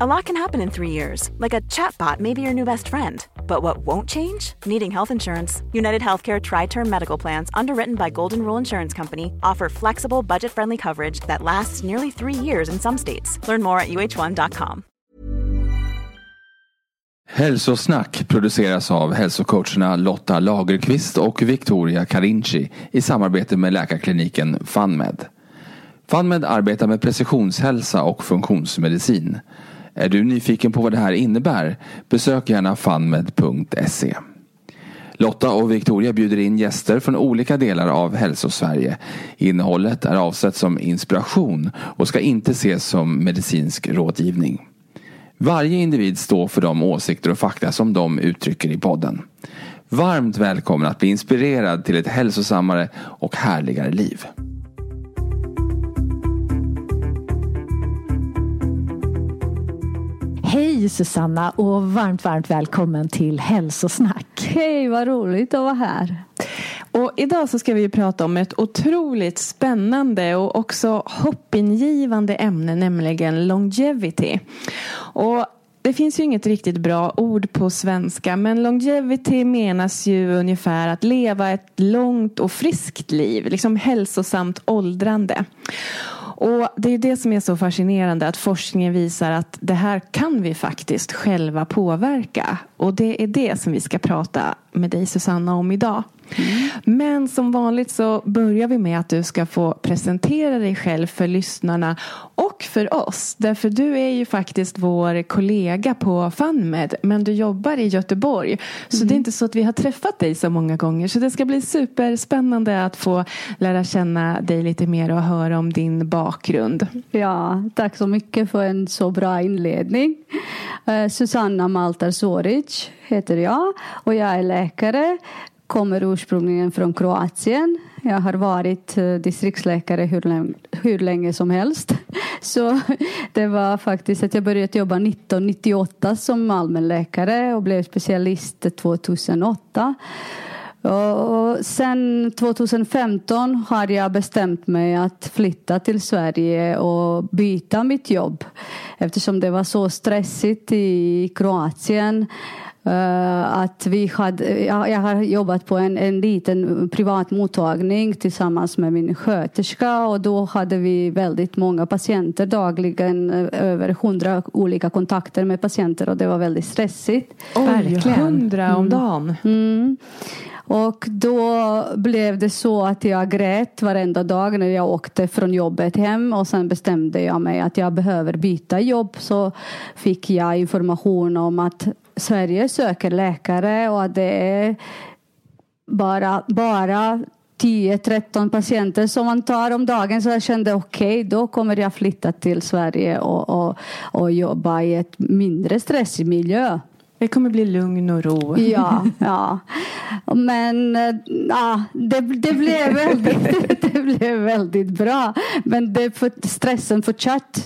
A lot can happen in three years, like a chatbot may be your new best friend. But what won't change? Needing health insurance. United Healthcare Tri Term Medical Plans, underwritten by Golden Rule Insurance Company, offer flexible, budget friendly coverage that lasts nearly three years in some states. Learn more at uh1.com. Hälsosnack produceras av hälsocoacherna Lotta Lagerqvist och Victoria Carinci i samarbete med läkarkliniken FunMed. FunMed arbetar med precisionshälsa och funktionsmedicin. Är du nyfiken på vad det här innebär? Besök gärna funmed.se. Lotta och Victoria bjuder in gäster från olika delar av Hälsosverige. Innehållet är avsett som inspiration och ska inte ses som medicinsk rådgivning. Varje individ står för de åsikter och fakta som de uttrycker i podden. Varmt välkommen att bli inspirerad till ett hälsosammare och härligare liv. Hej Susanna och varmt, varmt välkommen till Hälsosnack. Hej, vad roligt att vara här. Och idag så ska vi prata om ett otroligt spännande och också hoppingivande ämne, nämligen longevity. Och det finns ju inget riktigt bra ord på svenska men longevity menas ju ungefär att leva ett långt och friskt liv, liksom hälsosamt åldrande. Och Det är det som är så fascinerande att forskningen visar att det här kan vi faktiskt själva påverka. Och det är det som vi ska prata med dig Susanna om idag. Mm. Men som vanligt så börjar vi med att du ska få presentera dig själv för lyssnarna och för oss. Därför du är ju faktiskt vår kollega på FunMed men du jobbar i Göteborg. Så mm. det är inte så att vi har träffat dig så många gånger. Så det ska bli superspännande att få lära känna dig lite mer och höra om din bakgrund. Ja, tack så mycket för en så bra inledning. Uh, Susanna Maltar Soric heter jag och jag är läkare kommer ursprungligen från Kroatien. Jag har varit eh, distriktsläkare hur länge, hur länge som helst. Så det var faktiskt att jag började jobba 1998 som allmänläkare och blev specialist 2008. Och sen 2015 har jag bestämt mig att flytta till Sverige och byta mitt jobb eftersom det var så stressigt i Kroatien Uh, att vi hade, jag, jag, har jobbat på en, en liten privat mottagning tillsammans med min sköterska och då hade vi väldigt många patienter dagligen, eh, över hundra olika kontakter med patienter och det var väldigt stressigt. Oj, Verkligen. hundra om mm. dagen. Mm. Och då blev det så att jag grät varenda dag när jag åkte från jobbet hem och sen bestämde jag mig att jag behöver byta jobb så fick jag information om att Sverige söker läkare och att det är bara, bara 10-13 patienter som man tar om dagen så jag kände okej okay, då kommer jag flytta till Sverige och, och, och jobba i ett mindre stressig miljö. Det kommer bli lugn och ro. Ja, ja. men ja, det, det, blev väldigt, det blev väldigt bra. Men det, stressen fortsatte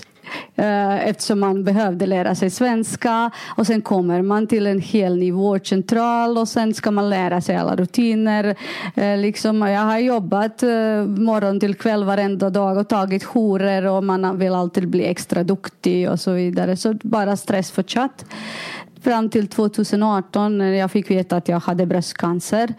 Eh, eftersom man behövde lära sig svenska och sen kommer man till en hel ny vårdcentral och sen ska man lära sig alla rutiner. Eh, liksom, jag har jobbat eh, morgon till kväll varenda dag och tagit jourer och man vill alltid bli extra duktig och så vidare. Så bara stress fortsatt. Fram till 2018 när jag fick veta att jag hade bröstcancer.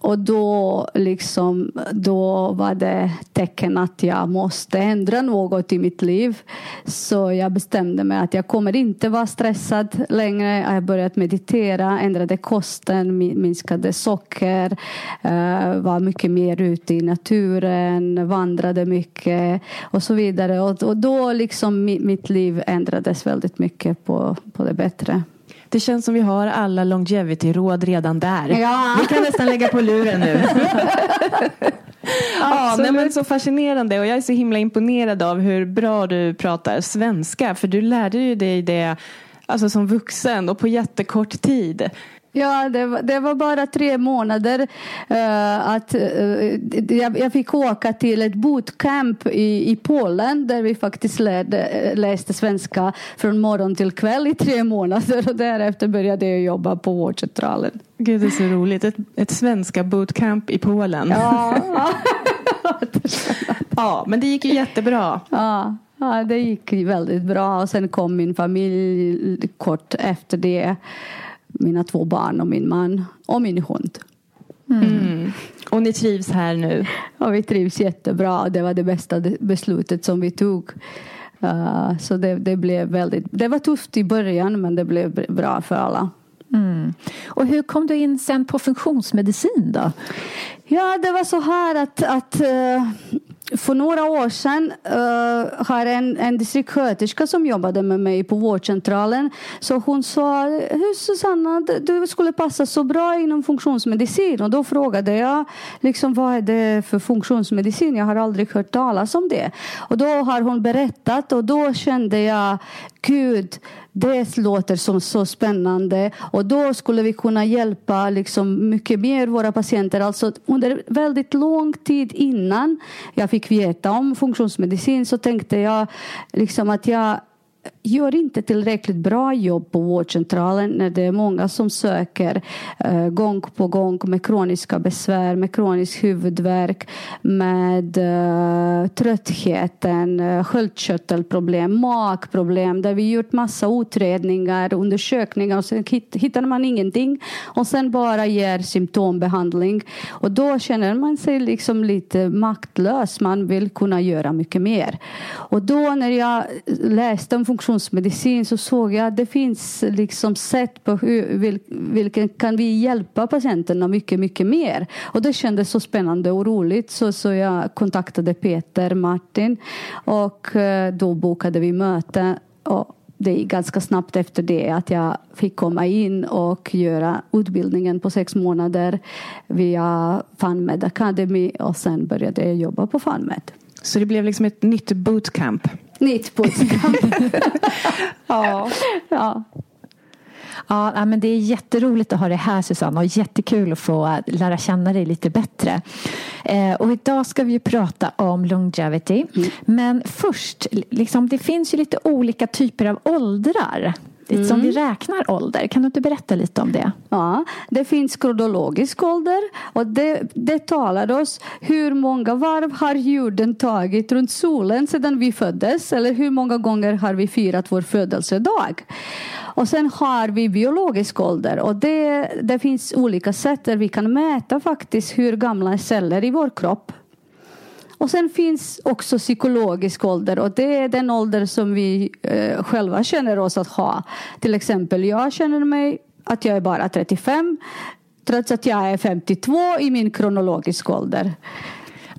Och då, liksom, då var det tecken att jag måste ändra något i mitt liv. Så jag bestämde mig att jag kommer inte vara stressad längre. Jag började meditera, ändrade kosten, minskade socker, eh, var mycket mer ute i naturen, vandrade mycket och så vidare. Och, och då liksom mitt liv ändrades väldigt mycket på, på det bättre. Det känns som vi har alla longevity-råd redan där. Ja. Vi kan nästan lägga på luren nu. ja, nej, men så fascinerande och jag är så himla imponerad av hur bra du pratar svenska. För du lärde ju dig det alltså som vuxen och på jättekort tid. Ja, det var, det var bara tre månader. Uh, att, uh, jag, jag, fick åka till ett bootcamp i, i Polen där vi faktiskt lärde, läste svenska från morgon till kväll i tre månader och därefter började jag jobba på vårdcentralen. Gud, det är så roligt. Ett, ett svenska bootcamp i Polen. Ja. ja, men det gick ju jättebra. Ja. Ja, det gick väldigt bra och sen kom min familj kort efter det mina två barn och min man och min hund. Mm. Mm. Och ni trivs här nu? Ja, vi trivs jättebra. Det var det bästa beslutet som vi tog. Uh, så det, det, blev väldigt, det var tufft i början men det blev bra för alla. Mm. Och hur kom du in sen på funktionsmedicin då? Ja, det var så här att, att uh, för några år sedan uh, har en, en distriktssköterska som jobbade med mig på vårdcentralen. Så hon sa, Susanna, du skulle passa så bra inom funktionsmedicin. Och då frågade jag, liksom, vad är det för funktionsmedicin? Jag har aldrig hört talas om det. Och då har hon berättat och då kände jag, gud, det låter som så spännande och då skulle vi kunna hjälpa liksom mycket mer våra patienter. Alltså under väldigt lång tid innan jag fick veta om funktionsmedicin så tänkte jag liksom att jag gör inte tillräckligt bra jobb på vårdcentralen när det är många som söker eh, gång på gång med kroniska besvär, med kronisk huvudvärk, med eh, tröttheten, eh, sköldkörtelproblem, magproblem där vi gjort massa utredningar, undersökningar och sen hittar man ingenting och sen bara ger symptombehandling och då känner man sig liksom lite maktlös. Man vill kunna göra mycket mer. Och då när jag läste om funktionsmedicin så såg jag att det finns liksom sätt på hur, vil, vilken kan vi hjälpa patienterna mycket, mycket mer. Och det kändes så spännande och roligt så, så jag kontaktade Peter Martin och eh, då bokade vi möte. Och det gick ganska snabbt efter det att jag fick komma in och göra utbildningen på sex månader via FunMed Academy och sen började jag jobba på FunMed. Så det blev liksom ett nytt bootcamp? Nytt bootcamp. ja. ja. Ja, men det är jätteroligt att ha dig här Susanna och jättekul att få lära känna dig lite bättre. Eh, och idag ska vi prata om longevity. Mm. Men först, liksom, det finns ju lite olika typer av åldrar mm. som vi räknar ålder. Kan du inte berätta lite om det? Ja, det finns kronologisk ålder och det, det talar oss hur många varv har jorden tagit runt solen sedan vi föddes eller hur många gånger har vi firat vår födelsedag. Och sen har vi biologisk ålder och det, det finns olika sätt där vi kan mäta faktiskt hur gamla celler i vår kropp och sen finns också psykologisk ålder och det är den ålder som vi eh, själva känner oss att ha. Till exempel jag känner mig att jag är bara 35 trots att jag är 52 i min kronologiska ålder.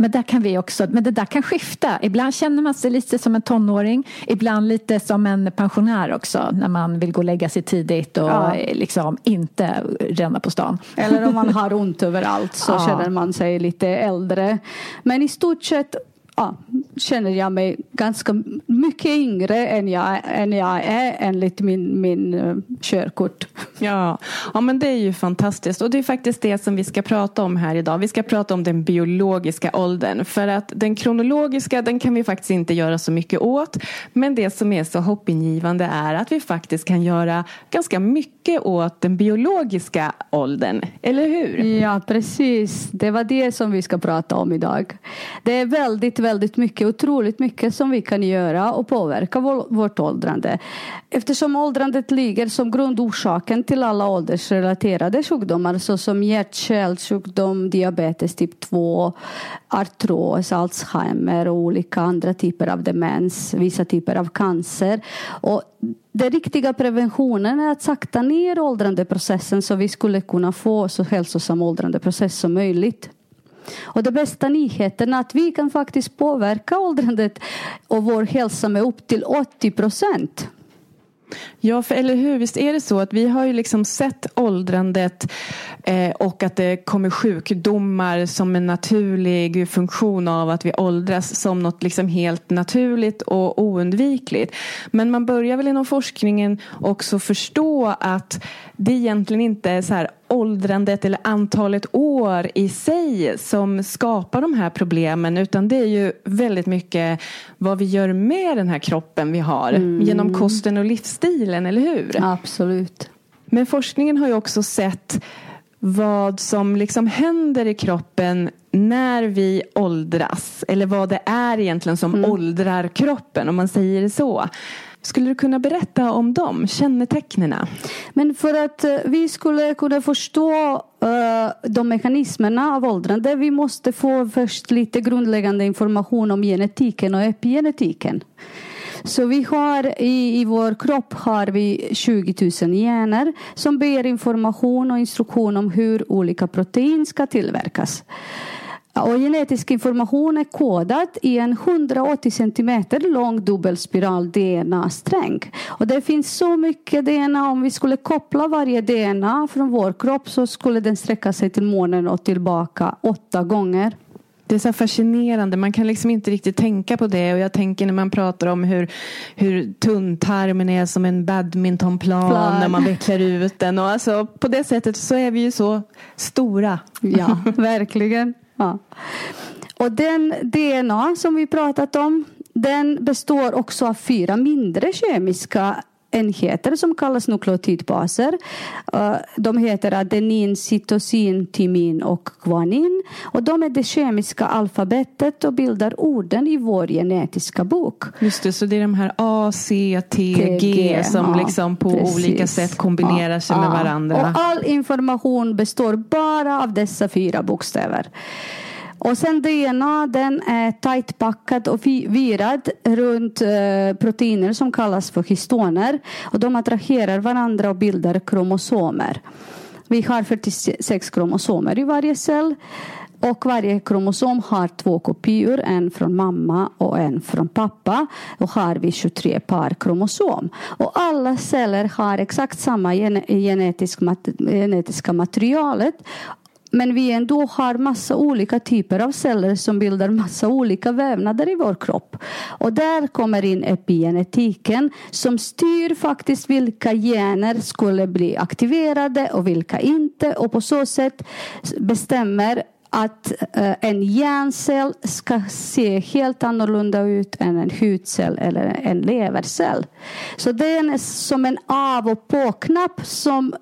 Men, där kan vi också, men det där kan skifta. Ibland känner man sig lite som en tonåring. Ibland lite som en pensionär också. När man vill gå och lägga sig tidigt och ja. liksom inte ränna på stan. Eller om man har ont överallt så ja. känner man sig lite äldre. Men i stort sett ja, känner jag mig ganska mycket yngre än jag, än jag är enligt min, min uh, körkort. Ja. ja, men det är ju fantastiskt. Och det är faktiskt det som vi ska prata om här idag. Vi ska prata om den biologiska åldern. För att den kronologiska, den kan vi faktiskt inte göra så mycket åt. Men det som är så hoppingivande är att vi faktiskt kan göra ganska mycket åt den biologiska åldern. Eller hur? Ja, precis. Det var det som vi ska prata om idag. Det är väldigt, väldigt väldigt mycket, otroligt mycket som vi kan göra och påverka vårt åldrande. Eftersom åldrandet ligger som grundorsaken till alla åldersrelaterade sjukdomar såsom hjärt-kärlsjukdom, diabetes typ 2, artros, Alzheimer och olika andra typer av demens, vissa typer av cancer. Och den riktiga preventionen är att sakta ner åldrandeprocessen så vi skulle kunna få så hälsosam åldrandeprocess som möjligt. Och det bästa nyheten är att vi kan faktiskt påverka åldrandet och vår hälsa med upp till 80 procent. Ja, för eller hur? Visst är det så att vi har ju liksom sett åldrandet eh, och att det kommer sjukdomar som en naturlig funktion av att vi åldras som något liksom helt naturligt och oundvikligt. Men man börjar väl inom forskningen också förstå att det egentligen inte är så här åldrandet eller antalet år i sig som skapar de här problemen utan det är ju väldigt mycket vad vi gör med den här kroppen vi har mm. genom kosten och livsstilen, eller hur? Absolut. Men forskningen har ju också sett vad som liksom händer i kroppen när vi åldras eller vad det är egentligen som mm. åldrar kroppen om man säger det så. Skulle du kunna berätta om dem, kännetecknen? Men för att eh, vi skulle kunna förstå uh, de mekanismerna av åldrande vi måste få först lite grundläggande information om genetiken och epigenetiken. Så vi har i, i vår kropp har vi 20 000 gener som ber information och instruktion om hur olika protein ska tillverkas. Och genetisk information är kodad i en 180 centimeter lång dubbelspiral DNA-sträng. Och det finns så mycket DNA. Om vi skulle koppla varje DNA från vår kropp så skulle den sträcka sig till månen och tillbaka åtta gånger. Det är så fascinerande. Man kan liksom inte riktigt tänka på det. Och jag tänker när man pratar om hur, hur tunntarmen är som en badmintonplan Plan. när man vecklar ut den. Och alltså, på det sättet så är vi ju så stora. Ja, verkligen. Ja. Och den DNA som vi pratat om den består också av fyra mindre kemiska enheter som kallas nukleotidbaser. Eh, de heter adenin, cytosin, timin och guanin. Och de är det kemiska alfabetet och bildar orden i vår genetiska bok. Just det, så det är de här A, C, T, G som ja, liksom på precis. olika sätt kombinerar ja, sig med varandra. Och all information består bara av dessa fyra bokstäver. Och sen DNA den är tajt packad och virad runt eh, proteiner som kallas för histoner. Och de attraherar varandra och bildar kromosomer. Vi har 46 kromosomer i varje cell. Och varje kromosom har två kopior, en från mamma och en från pappa. Då har vi 23 par kromosom. Och alla celler har exakt samma genetiska materialet men vi ändå har massa olika typer av celler som bildar massa olika vävnader i vår kropp. Och där kommer in epigenetiken som styr faktiskt vilka gener skulle bli aktiverade och vilka inte. Och på så sätt bestämmer att eh, en hjärncell ska se helt annorlunda ut än en hudcell eller en levercell. Så det är som en av och på-knapp som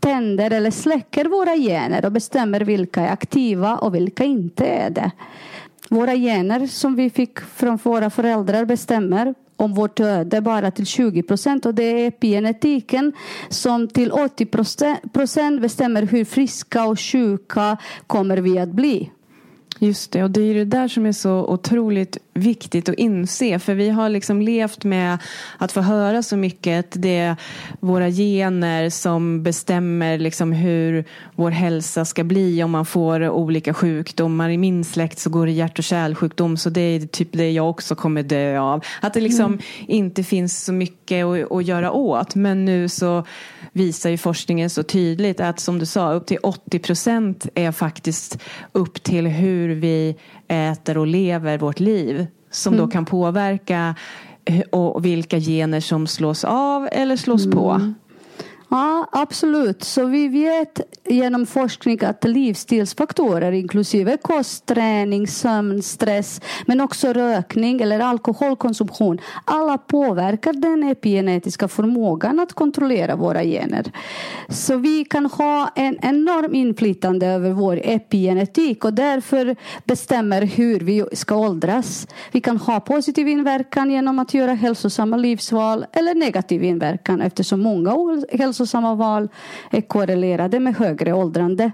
tänder eller släcker våra gener och bestämmer vilka är aktiva och vilka inte är det. Våra gener som vi fick från våra föräldrar bestämmer om vårt öde bara till 20 procent och det är epigenetiken som till 80 procent bestämmer hur friska och sjuka kommer vi att bli. Just det, och det är det där som är så otroligt viktigt att inse. För vi har liksom levt med att få höra så mycket. att Det är våra gener som bestämmer liksom hur vår hälsa ska bli om man får olika sjukdomar. I min släkt så går det hjärt och kärlsjukdom så det är typ det jag också kommer dö av. Att det liksom mm. inte finns så mycket att, att göra åt. Men nu så visar ju forskningen så tydligt att som du sa upp till 80 procent är faktiskt upp till hur vi äter och lever vårt liv som mm. då kan påverka och vilka gener som slås av eller slås mm. på. Ja, absolut. Så vi vet genom forskning att livsstilsfaktorer inklusive kost, träning, sömn, stress men också rökning eller alkoholkonsumtion alla påverkar den epigenetiska förmågan att kontrollera våra gener. Så vi kan ha en enorm inflytande över vår epigenetik och därför bestämmer hur vi ska åldras. Vi kan ha positiv inverkan genom att göra hälsosamma livsval eller negativ inverkan eftersom många hälsosamma val är korrelerade med högre åldrande.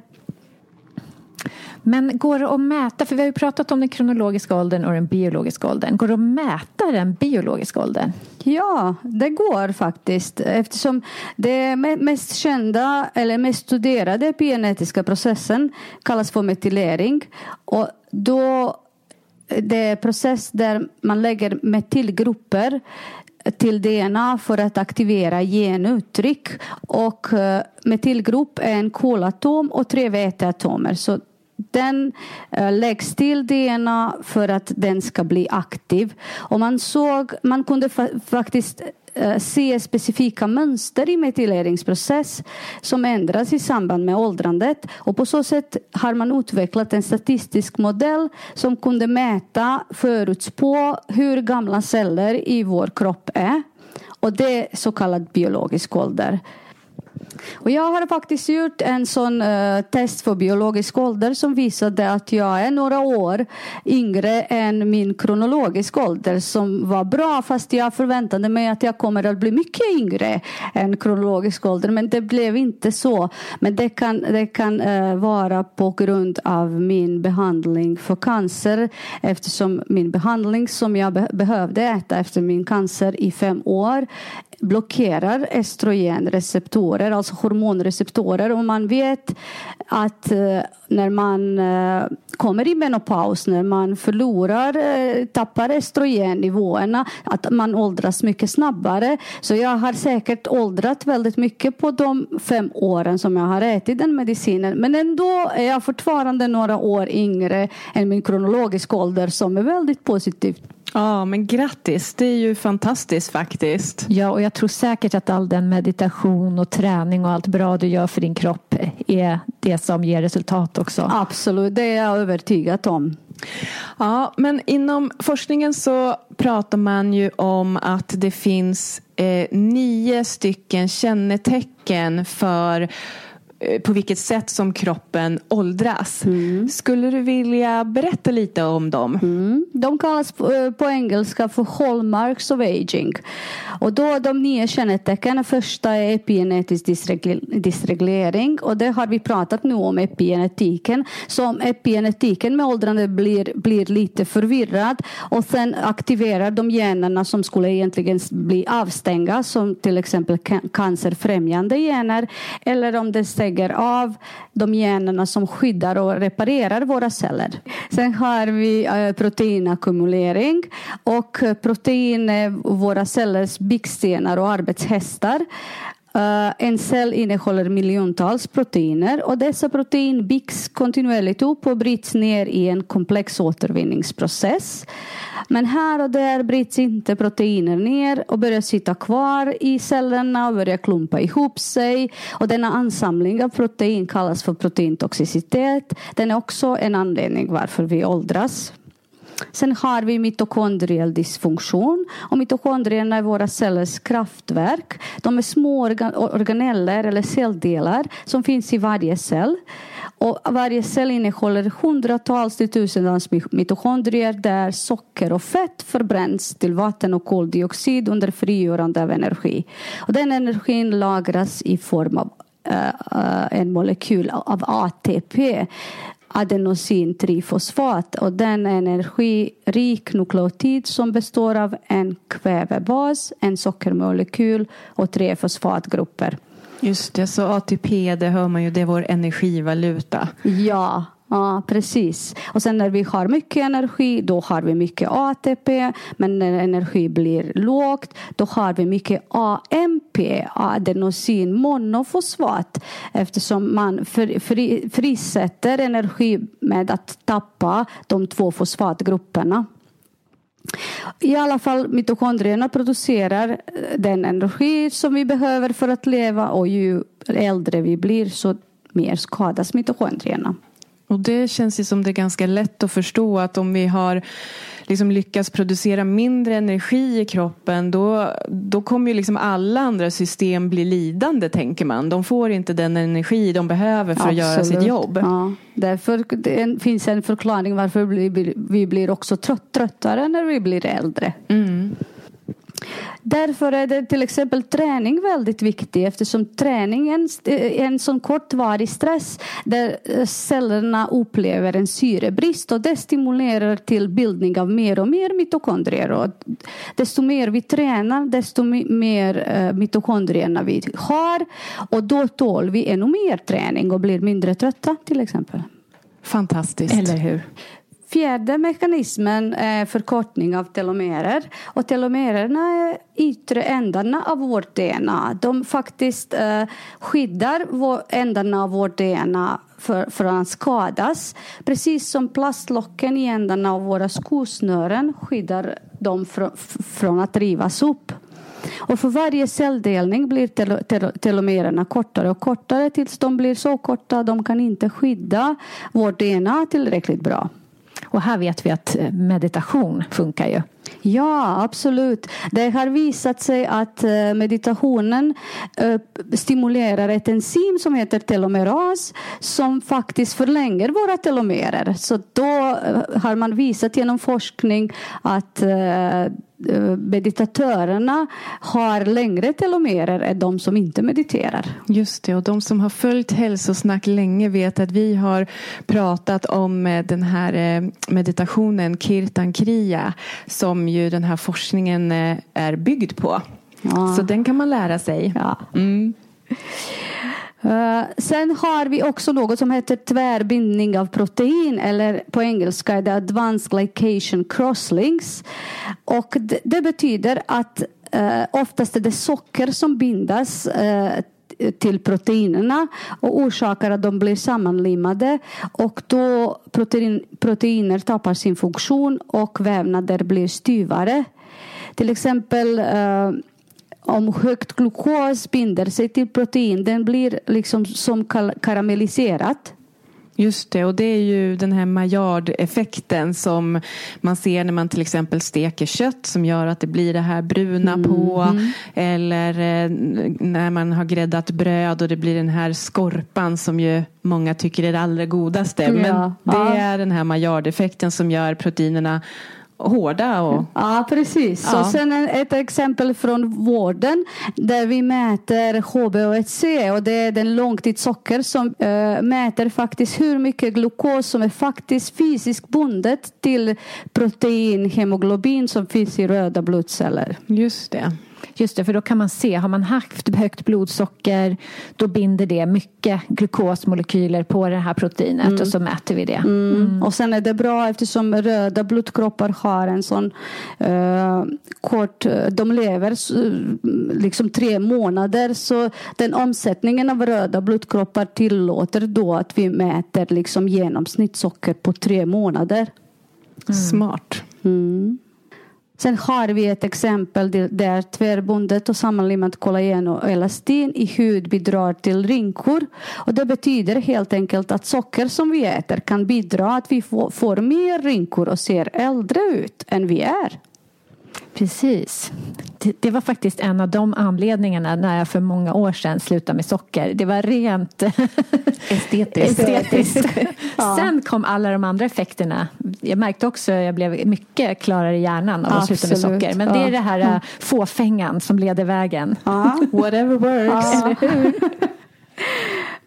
Men går det att mäta, för vi har ju pratat om den kronologiska åldern och den biologiska åldern. Går det att mäta den biologiska åldern? Ja, det går faktiskt eftersom det mest kända eller mest studerade epigenetiska processen kallas för metylering. Och då det är en process där man lägger metylgrupper till DNA för att aktivera genuttryck och eh, metylgrupp är en kolatom och tre väteatomer. Så den eh, läggs till DNA för att den ska bli aktiv. Och man, såg, man kunde fa faktiskt Eh, se specifika mönster i metyleringsprocess som ändras i samband med åldrandet. Och på så sätt har man utvecklat en statistisk modell som kunde mäta, förutspå hur gamla celler i vår kropp är. Och det är så kallad biologisk ålder. Och jag har faktiskt gjort en sån uh, test för biologisk ålder som visade att jag är några år yngre än min kronologiska ålder som var bra fast jag förväntade mig att jag kommer att bli mycket yngre än kronologisk ålder men det blev inte så. Men det kan, det kan uh, vara på grund av min behandling för cancer eftersom min behandling som jag be behövde äta efter min cancer i fem år blockerar estrogenreceptorer, alltså hormonreceptorer. Och man vet att eh, när man eh, kommer i menopaus, när man förlorar, eh, tappar estrogennivåerna, att man åldras mycket snabbare. Så jag har säkert åldrat väldigt mycket på de fem åren som jag har ätit den medicinen. Men ändå är jag fortfarande några år yngre än min kronologiska ålder som är väldigt positivt Ja, men grattis. Det är ju fantastiskt faktiskt. Ja, och jag tror säkert att all den meditation och träning och allt bra du gör för din kropp är det som ger resultat också. Absolut, det är jag övertygad om. Ja, men inom forskningen så pratar man ju om att det finns eh, nio stycken kännetecken för på vilket sätt som kroppen åldras. Mm. Skulle du vilja berätta lite om dem? Mm. De kallas på, eh, på, engelska för hallmarks of aging. Och då de nio kännetecknen, första är epigenetisk dysreglering och det har vi pratat nu om epigenetiken. Så om epigenetiken med åldrande blir, blir lite förvirrad och sen aktiverar de generna som skulle egentligen bli avstängda som till exempel cancerfrämjande gener eller om det lägger av de generna som skyddar och reparerar våra celler. Sen har vi eh, proteinackumulering och protein är våra cellers byggstenar och arbetshästar. Uh, en cell innehåller miljontals proteiner och dessa protein byggs kontinuerligt upp och bryts ner i en komplex återvinningsprocess. Men här och där bryts inte proteiner ner och börjar sitta kvar i cellerna och börjar klumpa ihop sig. Och denna ansamling av protein kallas för proteintoxicitet. Den är också en anledning varför vi åldras. Sen har vi mitokondriell dysfunktion. Och mitokondrierna är våra cellers kraftverk. De är små organeller eller celldelar som finns i varje cell. Och varje cell innehåller hundratals till tusentals mitokondrier där socker och fett förbränns till vatten och koldioxid under frigörande av energi. Och den energin lagras i form av uh, en molekyl av ATP adenosintrifosfat och den är en energirik nukleotid som består av en kvävebas, en sockermolekyl och tre fosfatgrupper. Just det, så ATP det hör man ju, det är vår energivaluta. Ja, Ja, precis. Och sen när vi har mycket energi, då har vi mycket ATP. Men när energi blir lågt, då har vi mycket AMP, adenosin monofosfat. Eftersom man fri, fri, frisätter energi med att tappa de två fosfatgrupperna. I alla fall mitokondrierna producerar eh, den energi som vi behöver för att leva och ju äldre vi blir så mer skadas mitokondrierna. Och det känns ju som det är ganska lätt att förstå att om vi har liksom lyckats producera mindre energi i kroppen då, då kommer ju liksom alla andra system bli lidande tänker man. De får inte den energi de behöver för Absolut. att göra sitt jobb. Ja. Därför det finns en förklaring varför vi blir också trött, tröttare när vi blir äldre. Mm. Därför är det till exempel träning väldigt viktig eftersom träningen är en sån kortvarig stress där eh, cellerna upplever en syrebrist och det stimulerar till bildning av mer och mer mitokondrier. Och desto mer vi tränar desto mer eh, mitokondrierna vi har och då tål vi ännu mer träning och blir mindre trötta till exempel. Fantastiskt. Eller hur? Fjärde mekanismen är förkortning av telomerer. Och telomererna är yttre ändarna av vårt DNA. De faktiskt eh, skyddar ändarna av vårt DNA för, att skadas. Precis som plastlocken i ändarna av våra skosnören skyddar dem från att rivas upp. Och för varje celldelning blir tel tel telomererna kortare och kortare tills de blir så korta att de kan inte skydda vårt DNA tillräckligt bra. Och här vet vi att eh, meditation funkar ju. Ja, absolut. Det har visat sig att eh, meditationen eh, stimulerar ett enzym som heter telomeras som faktiskt förlänger våra telomerer. Så då har man visat genom forskning att meditatörerna har längre telomerer än de som inte mediterar. Just det, och de som har följt hälsosnack länge vet att vi har pratat om eh, den här eh, meditationen Kirtan Kriya som ju den här forskningen är byggd på. Ja. Så den kan man lära sig. Ja. Mm. Uh, sen har vi också något som heter tvärbindning av protein eller på engelska är det advanced glycation crosslinks. Och det, det betyder att uh, oftast är det socker som bindas uh, till proteinerna och orsakar att de blir sammanlimmade och då protein, proteiner tappar sin funktion och vävnader blir styvare. Till exempel om högt glukos binder sig till protein, den blir liksom som karamelliserat. Just det, och det är ju den här Maillard-effekten som man ser när man till exempel steker kött som gör att det blir det här bruna mm. på. Eller eh, när man har gräddat bröd och det blir den här skorpan som ju många tycker är det allra godaste. Ja. Men det är den här Maillard-effekten som gör proteinerna hårda. Och... Ja, precis. Ja. Och sen ett exempel från vården där vi mäter HbA1c och det är den långtidssocker som äh, mäter faktiskt hur mycket glukos som är faktiskt fysiskt bundet till protein hemoglobin som finns i röda blodceller. Just det. Just det, för då kan man se, har man haft högt blodsocker då binder det mycket glukosmolekyler på det här proteinet mm. och så mäter vi det. Mm. Mm. Och sen är det bra eftersom röda blodkroppar har en sån uh, kort, de lever liksom tre månader så den omsättningen av röda blodkroppar tillåter då att vi mäter liksom genomsnittssocker på tre månader. Smart. Sen har vi ett exempel där tvärbundet och sammanlimmat kollagen och elastin i hud bidrar till rynkor. Och det betyder helt enkelt att socker som vi äter kan bidra att vi får mer rynkor och ser äldre ut än vi är. Precis. Det, det, var faktiskt en av de anledningarna när jag för många år sedan slutade med socker. Det var rent estetiskt. estetiskt. ja. Sen kom alla de andra effekterna. Jag märkte också att jag blev mycket klarare i hjärnan av att Absolut. sluta med socker. Men ja. det är det här mm. fåfängan som leder vägen. Ja. Whatever works.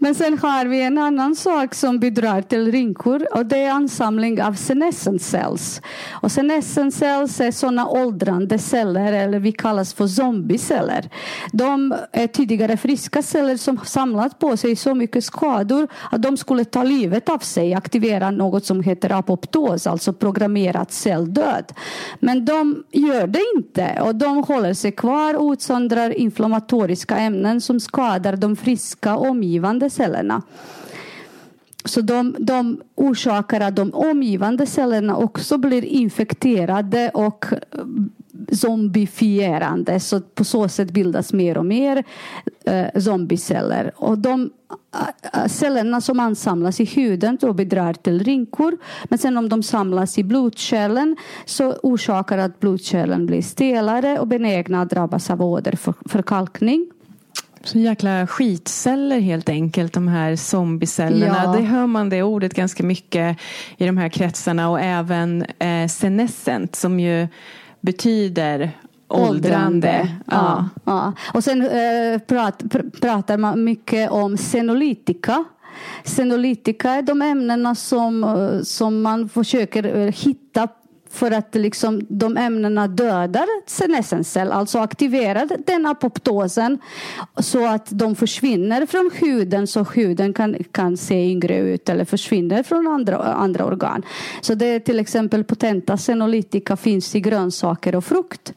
Men sen har vi en annan sak som bidrar till rynkor och det är ansamling av senescent cells. Och senescent cells är sådana åldrande celler, eller vi kallas för zombieceller. De är tidigare friska celler som samlat på sig så mycket skador att de skulle ta livet av sig, aktivera något som heter apoptos, alltså programmerad celldöd. Men de gör det inte och de håller sig kvar och utsöndrar inflammatoriska ämnen som skadar de friska omgivande cellerna. Så de, de orsakar att de omgivande cellerna också blir infekterade och eh, zombifierande. Så på så sätt bildas mer och mer eh, zombieceller. Och de eh, eh, cellerna som ansamlas i huden då bidrar till rynkor. Men sen om de samlas i blodkärlen så orsakar att blodkärlen blir stelare och benägna att drabbas av åderförkalkning. Så jäkla skitceller helt enkelt, de här zombiecellerna. Ja. Det hör man det ordet ganska mycket i de här kretsarna och även eh, senescent som ju betyder åldrande. Ja. ja. Och sen eh, prat, pr pratar man mycket om senolytika. Senolytika är de ämnena som, eh, som man försöker eh, hitta för att liksom de ämnena dödar senescencell, alltså aktiverar den apoptosen så att de försvinner från huden så huden kan, kan se yngre ut eller försvinner från andra, andra organ. Så det är till exempel potenta senolytika finns i grönsaker och frukt.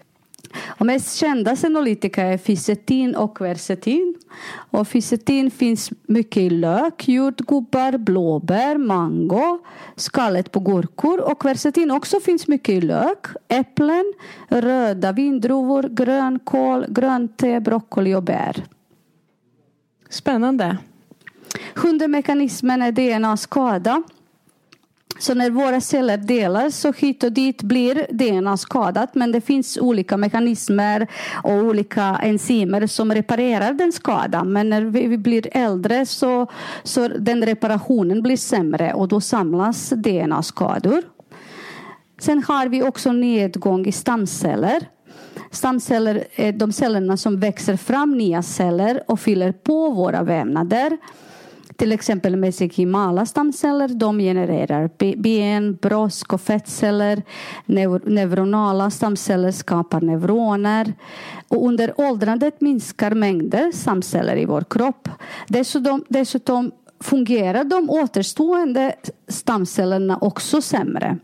Och mest kända senolytika är fisetin och quercetin. Och fisetin finns mycket i lök, jordgubbar, blåbär, mango, skalet på gurkor. Och quercetin också finns mycket i lök, äpplen, röda vindruvor, grönkål, grönt te, broccoli och bär. Spännande. Sjunde mekanismen är DNA-skada. Så när våra celler delas så hit och dit blir DNA skadat men det finns olika mekanismer och olika enzymer som reparerar den skadan. Men när vi blir äldre så, så den reparationen blir sämre och då samlas DNA-skador. Sen har vi också nedgång i stamceller. Stamceller är de cellerna som växer fram nya celler och fyller på våra vävnader till exempel mesenkymala stamceller. De genererar ben, brosk och fettceller. Neuronala stamceller skapar neuroner. Och under åldrandet minskar mängden stamceller i vår kropp. Dessutom, dessutom fungerar de återstående stamcellerna också sämre.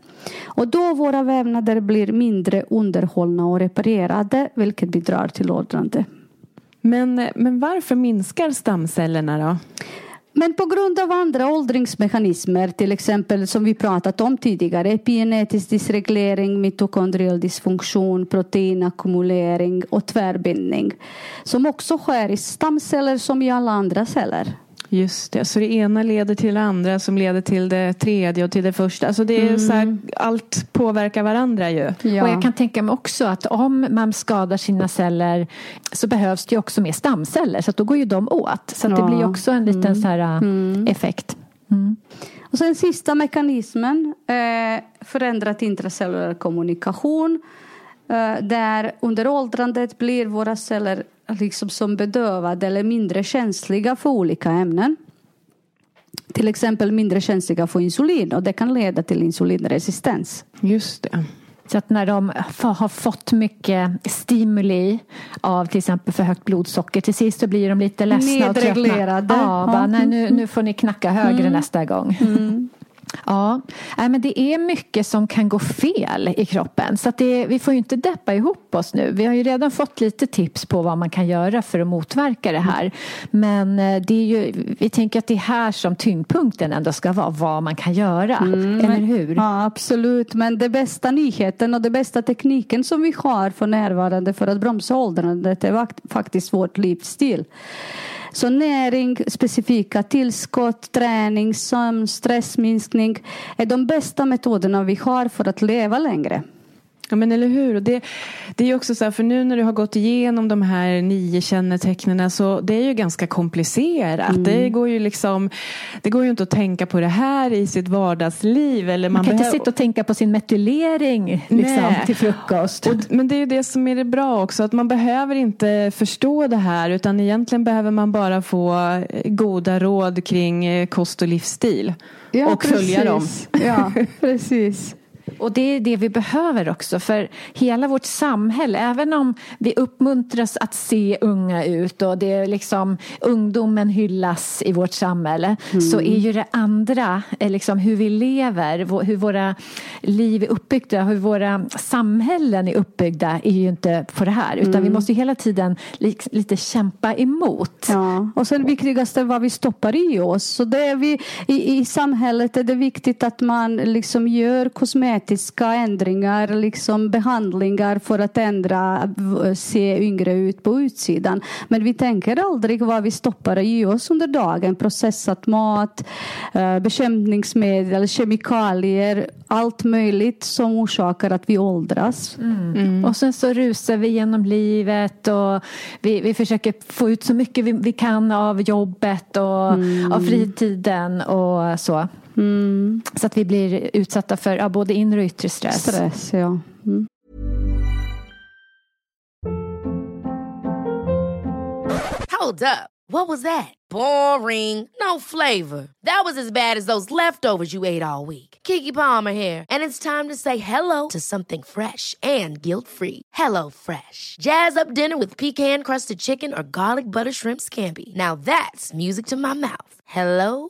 Och då våra vävnader blir mindre underhållna och reparerade vilket bidrar till åldrande. Men, men varför minskar stamcellerna då? Men på grund av andra åldringsmekanismer, till exempel som vi pratat om tidigare, epigenetisk dysreglering, mitokondriell dysfunktion, proteinackumulering och tvärbindning, som också sker i stamceller som i alla andra celler. Just det, så det ena leder till det andra som leder till det tredje och till det första. Alltså det är mm. så här, allt påverkar varandra ju. Ja. Och jag kan tänka mig också att om man skadar sina celler så behövs det också mer stamceller så att då går ju de åt. Så ja. det blir också en liten mm. så här, äh, mm. effekt. Mm. Och sen sista mekanismen, eh, förändrat intracellulär kommunikation. Eh, där under åldrandet blir våra celler liksom som bedövade eller mindre känsliga för olika ämnen. Till exempel mindre känsliga för insulin och det kan leda till insulinresistens. Just det. Så att när de har fått mycket stimuli av till exempel för högt blodsocker till sist så blir de lite ledsna och tröttna. Ja, bara, nej, nu, nu får ni knacka högre mm. nästa gång. Mm. Ja, men det är mycket som kan gå fel i kroppen. Så det, vi får ju inte deppa ihop oss nu. Vi har ju redan fått lite tips på vad man kan göra för att motverka det här. Men eh, det är ju, vi tänker att det är här som tyngdpunkten ändå ska vara. Vad man kan göra. Mm, eller hur? Ja, absolut. Men det bästa nyheten och det bästa tekniken som vi har för närvarande för att bromsa åldrandet är faktiskt vårt livsstil. Så näring, specifika tillskott, träning, sömn, stressminskning är de bästa metoderna vi har för att leva längre. Ja men eller hur. Det, det är också så här, för nu när du har gått igenom de här nio kännetecknen så det är ju ganska komplicerat. Mm. Det går ju liksom Det går ju inte att tänka på det här i sitt vardagsliv. Eller man, man kan behöver... inte sitta och tänka på sin metylering liksom, till frukost. Och, men det är ju det som är det bra också. Att man behöver inte förstå det här utan egentligen behöver man bara få goda råd kring eh, kost och livsstil. Ja, och precis. följa dem. Ja, precis. Och det är det vi behöver också för hela vårt samhälle, även om vi uppmuntras att se unga ut och det är liksom ungdomen hyllas i vårt samhälle mm. så är ju det andra, eh, liksom hur vi lever, hur våra liv är uppbyggda, hur våra samhällen är uppbyggda är ju inte på det här utan mm. vi måste hela tiden lite kämpa emot. Ja. Och sen viktigaste vad vi stoppar i oss. Så det är vi, i, i samhället är det viktigt att man liksom gör kosmetika kosmetiska ändringar, liksom behandlingar för att ändra, se yngre ut på utsidan. Men vi tänker aldrig vad vi stoppar i oss under dagen. Processat mat, eh, bekämpningsmedel, kemikalier, allt möjligt som orsakar att vi åldras. Mm. Mm. Och sen så rusar vi genom livet och vi, vi försöker få ut så mycket vi, vi kan av jobbet och mm. av fritiden och så. Mm. Så att vi blir utsatta för ja, både inre och yttre stress. Stress, ja. Mm. Hold up. What was that? Boring. No flavor. That was as bad as those leftovers you ate all week. Kiki Palmer here, and it's time to say hello to something fresh and guilt-free. Hello Fresh. Jazz up dinner with pecan-crusted chicken or garlic butter shrimp scampi. Now that's music to my mouth. Hello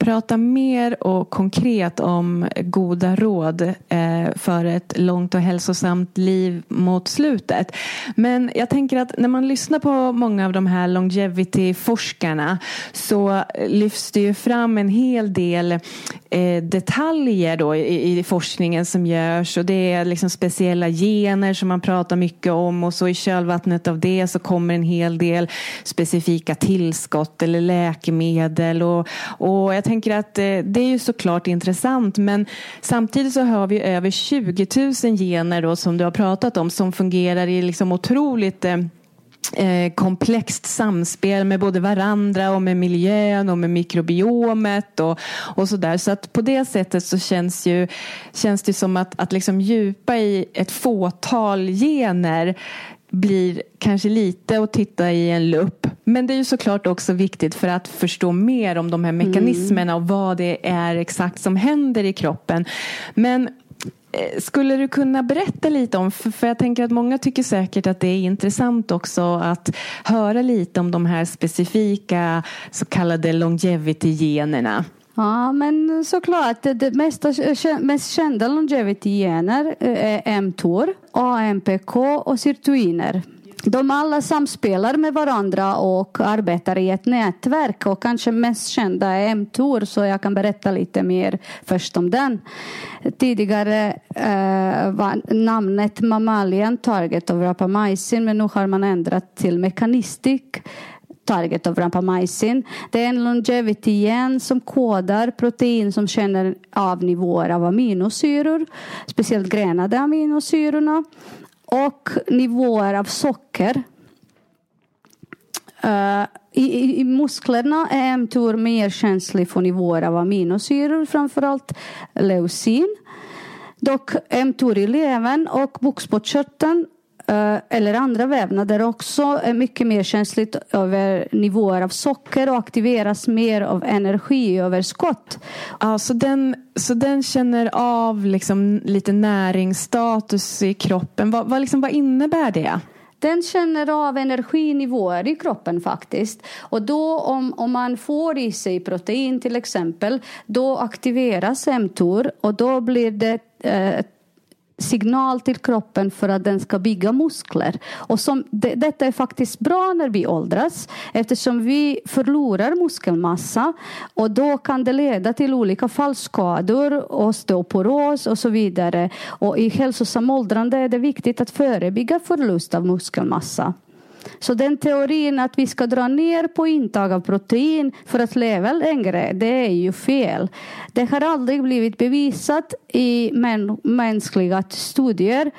prata mer och konkret om goda råd eh, för ett långt och hälsosamt liv mot slutet. Men jag tänker att när man lyssnar på många av de här longevity-forskarna så lyfts det ju fram en hel del eh, detaljer då i, i forskningen som görs. Och det är liksom speciella gener som man pratar mycket om. Och så i kölvattnet av det så kommer en hel del specifika tillskott eller läkemedel. Och, och jag tänker att eh, det är ju såklart intressant men samtidigt så har vi över 20 000 gener då som du har pratat om som fungerar i liksom otroligt eh, eh, komplext samspel med både varandra och med miljön och med mikrobiomet och, och sådär. Så att på det sättet så känns, ju, känns det som att, att liksom djupa i ett fåtal gener blir kanske lite att titta i en lupp. Men det är ju såklart också viktigt för att förstå mer om de här mekanismerna och vad det är exakt som händer i kroppen. Men eh, skulle du kunna berätta lite om, för jag tänker att många tycker säkert att det är intressant också att höra lite om de här specifika så kallade longevity-generna. Ja, men såklart. Det, mesta, mest kända longevity-gener är mTOR, AMPK och sirtuiner. De alla samspelar med varandra och arbetar i ett nätverk och kanske mest kända är mTOR så jag kan berätta lite mer först om den. Tidigare eh, var namnet mammalian target of rapamycin men nu har man ändrat till Mekanistik target av rapamycin. Det är en longevity-gen som kodar protein som känner av nivåer av aminosyror, speciellt grenade aminosyrorna och nivåer av socker. Uh, i, i, musklerna är mTOR mer känslig för nivåer av aminosyror, framförallt leucin. Dock mTOR i levern och bukspottkörteln eller andra vävnader också är mycket mer känsligt över nivåer av socker och aktiveras mer av energiöverskott. Ja, så, den, så den känner av liksom lite näringsstatus i kroppen. Vad, vad, liksom, vad innebär det? Den känner av energinivåer i kroppen faktiskt. Och då om, om man får i sig protein till exempel, då aktiveras mTOR och då blir det eh, signal till kroppen för att den ska bygga muskler. Och som, det, detta är faktiskt bra när vi åldras eftersom vi förlorar muskelmassa och då kan det leda till olika fallskador, osteoporos och så vidare. Och i hälsosam åldrande är det viktigt att förebygga förlust av muskelmassa. Så den teorin att vi ska dra ner på intag av protein för att leva längre, det är ju fel. Det har aldrig blivit bevisat i mänskliga studier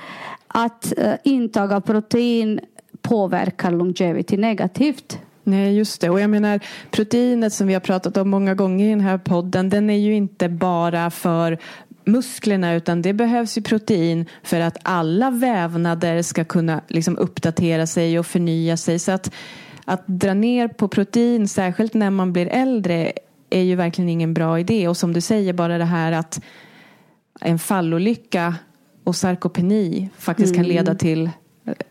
att eh, intag av protein påverkar longevity negativt. Nej, just det. Och jag menar proteinet som vi har pratat om många gånger i den här podden, den är ju inte bara för musklerna utan det behövs ju protein för att alla vävnader ska kunna liksom uppdatera sig och förnya sig. Så att, att dra ner på protein, särskilt när man blir äldre, är ju verkligen ingen bra idé. Och som du säger, bara det här att en fallolycka och sarkopeni faktiskt mm. kan leda till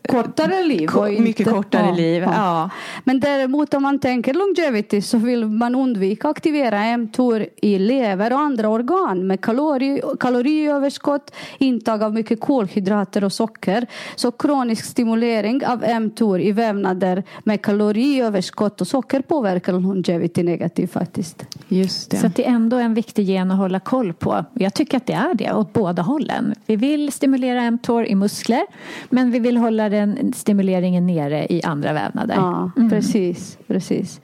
kortare liv. Ko mycket inte, kortare ja, liv. Ja. ja. Men däremot om man tänker longevity så vill man undvika att aktivera mTOR i lever och andra organ med kalori, kaloriöverskott, intag av mycket kolhydrater och socker. Så kronisk stimulering av mTOR i vävnader med kaloriöverskott och socker påverkar longevity negativt faktiskt. Just det. Så att det är ändå en viktig gen att hålla koll på. Jag tycker att det är det åt båda hållen. Vi vill stimulera mTOR i muskler men vi vill hålla den stimuleringen nere i andra vävnader. Ja, precis, precis.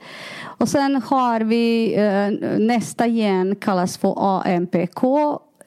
Och sen har vi eh, nästa gen kallas för AMPK.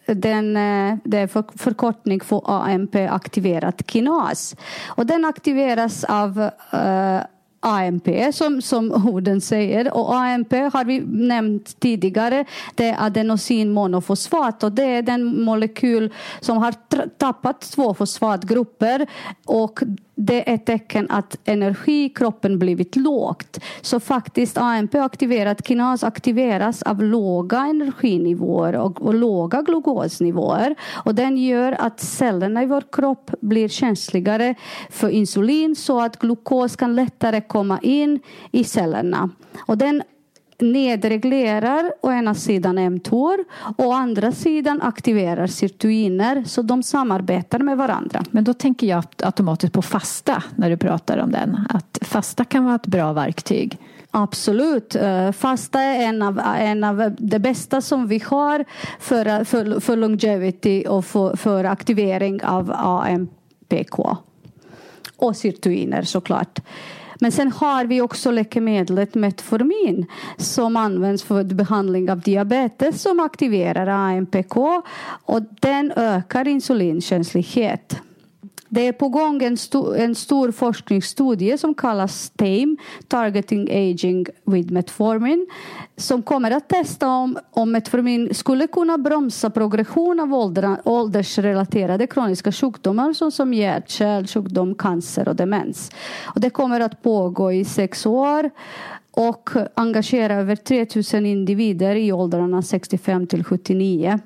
Den, eh, det är för, förkortning för AMP-aktiverat kinas. Och den aktiveras av eh, AMP som, som orden säger. Och AMP har vi nämnt tidigare. Det är adenosinmonofosfat och det är den molekyl som har tappat två fosfatgrupper. Och det är ett tecken att energi i kroppen blivit lågt. Så faktiskt AMP-aktiverat kinas aktiveras av låga energinivåer och, och låga glukosnivåer. Och den gör att cellerna i vår kropp blir känsligare för insulin så att glukos kan lättare komma in i cellerna. Och den nedreglerar å ena sidan mTOR och å andra sidan aktiverar sirtuiner så de samarbetar med varandra. Men då tänker jag automatiskt på fasta när du pratar om den. Att fasta kan vara ett bra verktyg. Absolut. Eh, Fasta är en av, en av det bästa som vi har för, för, för longevity och för, för aktivering av AMPK. Och sirtuiner såklart. Men sen har vi också läkemedlet Metformin som används för behandling av diabetes som aktiverar AMPK och den ökar insulinkänslighet. Det är på gång en, sto en stor forskningsstudie som kallas TAME, Targeting Aging with Metformin, som kommer att testa om, om Metformin skulle kunna bromsa progression av ålder, åldersrelaterade kroniska sjukdomar såsom hjärt, kärlsjukdom, cancer och demens. Och det kommer att pågå i sex år och engagera över 3000 individer i åldrarna 65 till 79.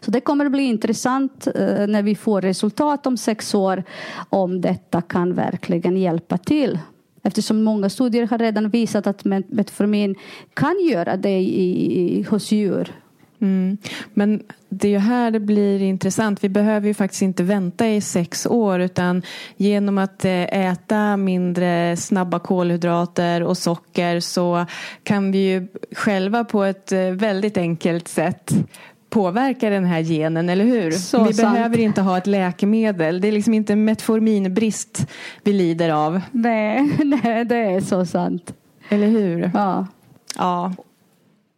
Så det kommer att bli intressant eh, när vi får resultat om sex år om detta kan verkligen hjälpa till. Eftersom många studier har redan visat att Metformin kan göra det i, i, hos djur. Mm. Men det är ju här det blir intressant. Vi behöver ju faktiskt inte vänta i sex år utan genom att eh, äta mindre snabba kolhydrater och socker så kan vi ju själva på ett eh, väldigt enkelt sätt påverka den här genen, eller hur? Så vi sant. behöver inte ha ett läkemedel. Det är liksom inte metforminbrist vi lider av. Nej, nej, det är så sant. Eller hur? Ja. Ja.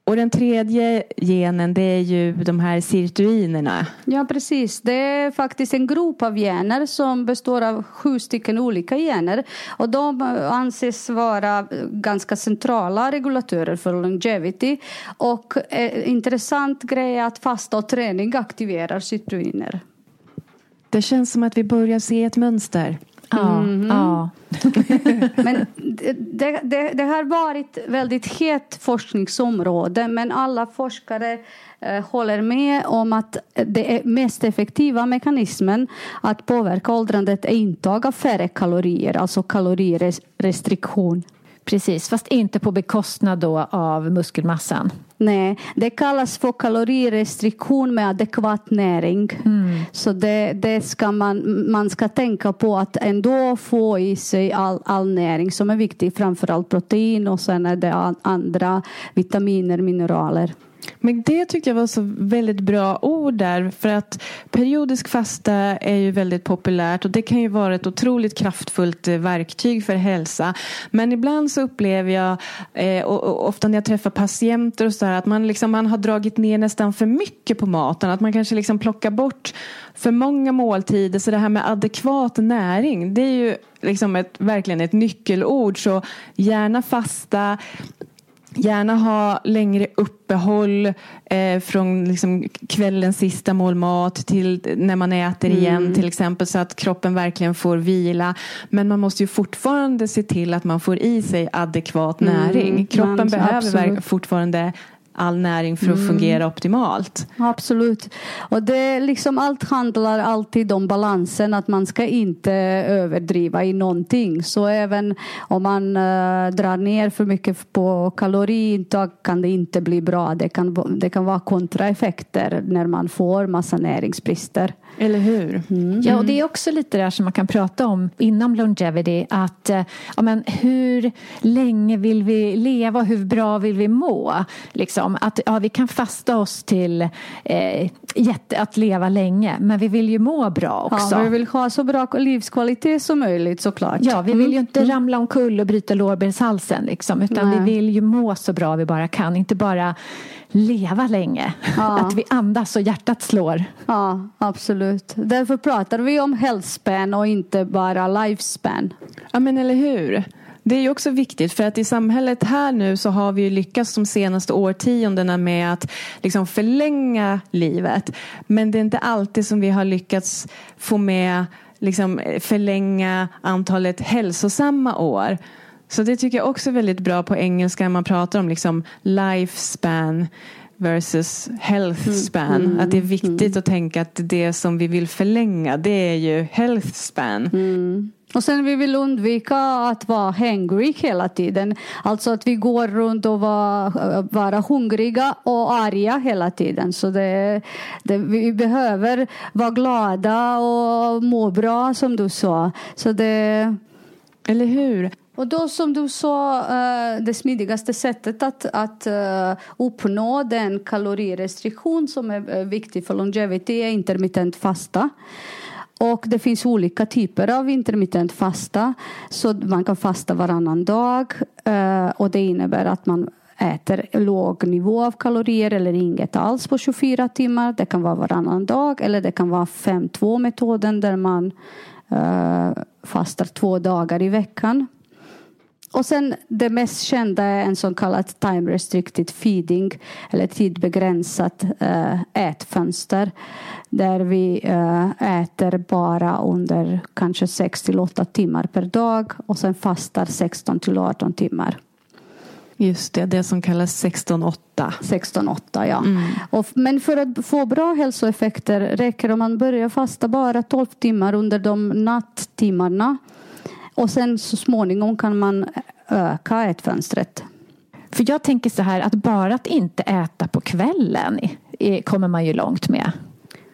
Och den tredje genen det är ju de här sirtuinerna. Ja, precis. Det är faktiskt en grupp av gener som består av sju stycken olika gener. Och de anses vara ganska centrala regulatörer för longevity. Och en intressant grej är att fasta och träning aktiverar sirtuiner. Det känns som att vi börjar se ett mönster. Ja, ja. Men det, det, det har varit väldigt het forskningsområde men alla forskare eh, håller med om att det är mest effektiva mekanismen att påverka åldrandet är intag av färre kalorier, alltså kalorirestriktion. Precis, fast inte på bekostnad då av muskelmassan. Nej, det kallas för kalorirestriktion med adekvat näring. Så det, det ska man, man ska tänka på att ändå få i sig all, all näring som är viktig, framförallt protein och sen är det andra vitaminer, mineraler. Men det tyckte jag var så väldigt bra ord där. För att periodisk fasta är ju väldigt populärt och det kan ju vara ett otroligt kraftfullt eh, verktyg för hälsa. Men ibland så upplever jag, eh, och ofta när jag träffar patienter och så här, att man, liksom, man har dragit ner nästan för mycket på maten. Att man kanske liksom plockar bort för många måltider. Så det här med adekvat näring, det är ju liksom ett, verkligen ett nyckelord. Så gärna fasta, Gärna ha längre uppehåll eh, från liksom kvällens sista mål mat till när man äter igen till exempel så att kroppen verkligen får vila. Men man måste ju fortfarande se till att man får i sig adekvat näring. Kroppen man- behöver ver- absolut. fortfarande all näring för att Mm. fungera optimalt. Absolut. Och det liksom allt handlar alltid om balansen, att man ska inte överdriva i någonting. Så även om man eh, drar ner för mycket på kaloriintag kan det inte bli bra. Det kan, det kan vara kontraeffekter när man får massa näringsbrister. Eller hur? Ja, och det är också lite där som man kan prata om inom longevity. Att, eh, ja, men hur länge vill vi leva och hur bra vill vi må? Liksom, att ja, vi kan fasta oss till eh, jätte, att leva länge, men vi vill ju må bra också. Ja, vi vill ha så bra livskvalitet som möjligt såklart. Ja, vi vill ju inte ramla omkull och bryta lårbenshalsen liksom, utan Nej. vi vill ju må så bra vi bara kan. Inte bara leva länge. Ja. Att vi andas och hjärtat slår. Ja, absolut. Därför pratar vi om health span och inte bara lifespan. Ja men eller hur. Det är ju också viktigt för att i samhället här nu så har vi ju lyckats de senaste årtiondena med att liksom förlänga livet. Men det är inte alltid som vi har lyckats få med liksom förlänga antalet hälsosamma år. Så det tycker jag också är väldigt bra på engelska när man pratar om liksom lifespan versus health span. att det är viktigt att tänka att det som vi vill förlänga det är ju health span. Och sen vi vill undvika att vara hangry hela tiden. Alltså att vi går runt och vara, vara hungriga och arga hela tiden. Så det, det, vi behöver vara glada och må bra som du sa. Så det, Eller hur? och då som du sa, eh, det smidigaste sättet att, att eh, uppnå den kalorirestriktion som är eh, viktig för longevity är intermittent fasta. Och det finns olika typer av intermittent fasta. Så man kan fasta varannan dag eh, och det innebär att man äter låg nivå av kalorier eller inget alls på 24 timmar. Det kan vara varannan dag eller det kan vara 5-2 metoden där man eh, fastar två dagar i veckan. Och sen det mest kända är en så kallad time restricted feeding eller tidbegränsat äh, ätfönster där vi äh, äter bara under kanske 6 till 8 timmar per dag och sen fastar 16 till 18 timmar. Just det, det som kallas 16-8. 16-8 ja. Och, men för att få bra hälsoeffekter räcker om man börjar fasta bara 12 timmar under de natttimmarna. Och sen så småningom kan man öka ätfönstret. För jag tänker så här att bara att inte äta på kvällen eh, kommer man ju långt med.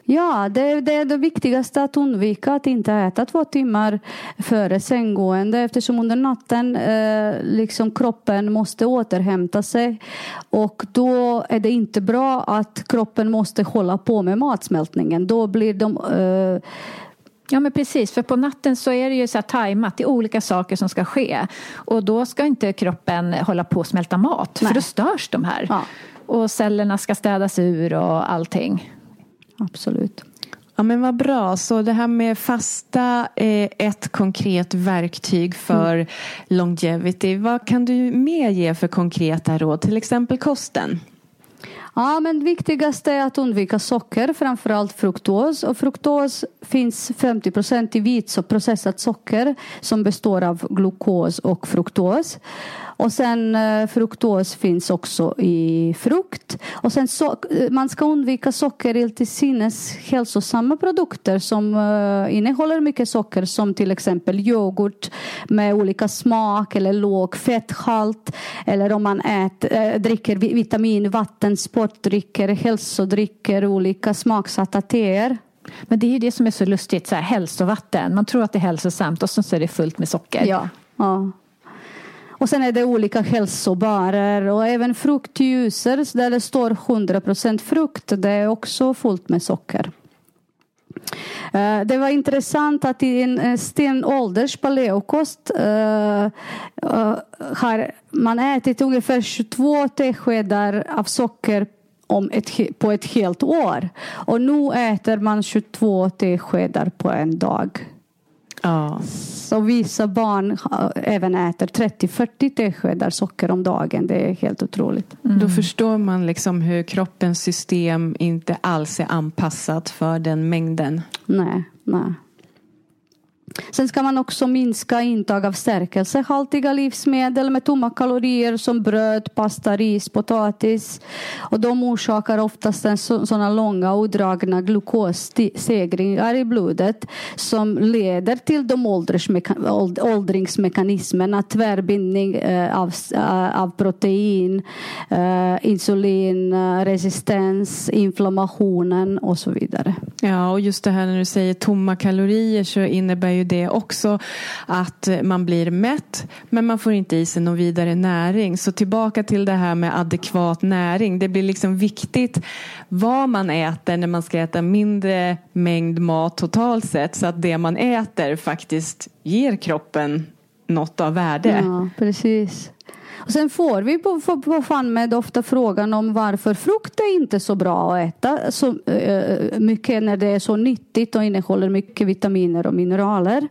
Ja, det, det är det viktigaste att undvika att inte äta två timmar före sänggående eftersom under natten eh, liksom kroppen måste återhämta sig och då är det inte bra att kroppen måste hålla på med matsmältningen. Då blir de eh, Ja men precis, för på natten så är det ju så här tajmat, det är olika saker som ska ske. Och då ska inte kroppen hålla på att smälta mat, Nej. för då störs de här. Ja. Och cellerna ska städas ur och allting. Absolut. Ja men vad bra, så det här med fasta är ett konkret verktyg för longevity. Vad kan du mer ge för konkreta råd? Till exempel kosten. Ja, men viktigast är att undvika socker, framförallt fruktos. Och fruktos finns 50 procent i vit så processat socker som består av glukos och fruktos. Och sen eh, fruktos finns också i frukt. Och sen so eh, man ska undvika socker i till sinnes hälsosamma produkter som eh, innehåller mycket socker som till exempel yoghurt med olika smak eller låg fetthalt. Eller om man äter, dricker vi- vitamin, vatten, sportdrycker, hälsodrycker, olika smaksatta teer. Men det är ju det som är så lustigt, så här, hälsovatten. Man tror att det är hälsosamt och så är det fullt med socker. Ja. ja. Och sen är det olika hälsobarer och även fruktjuicer där det står 100% frukt. Det är också fullt med socker. Eh, det var intressant att i en eh, stenålders paleokost eh, har man ätit ungefär 22 teskedar av socker om ett, på ett helt år. Och nu äter man 22 teskedar på en dag. Ja. Så vissa barn även äter 30-40 teskedar socker om dagen. Det är helt otroligt. Då förstår man liksom hur kroppens system inte alls är anpassat för den mängden. Nej, nej. Sen ska man också minska intag av stärkelsehaltiga livsmedel med tomma kalorier som bröd, pasta, ris, potatis. Och de orsakar oftast en så, sådana långa och dragna glukosstegringar i blodet som leder till de åldringsmekanismerna, tvärbindning eh, av, eh, av protein, eh, insulinresistens, inflammationen och så vidare. Ja, och just det här när du säger tomma kalorier så innebär ju det också att man blir mätt men man får inte i sig någon vidare näring. Så tillbaka till det här med adekvat näring. Det blir liksom viktigt vad man äter när man ska äta mindre mängd mat totalt sett så att det man äter faktiskt ger kroppen något av värde. Ja, precis. Och sen får vi på, på, på fan med ofta frågan om varför frukt är inte så bra att äta så uh, mycket när det är så nyttigt och innehåller mycket vitaminer och mineraler.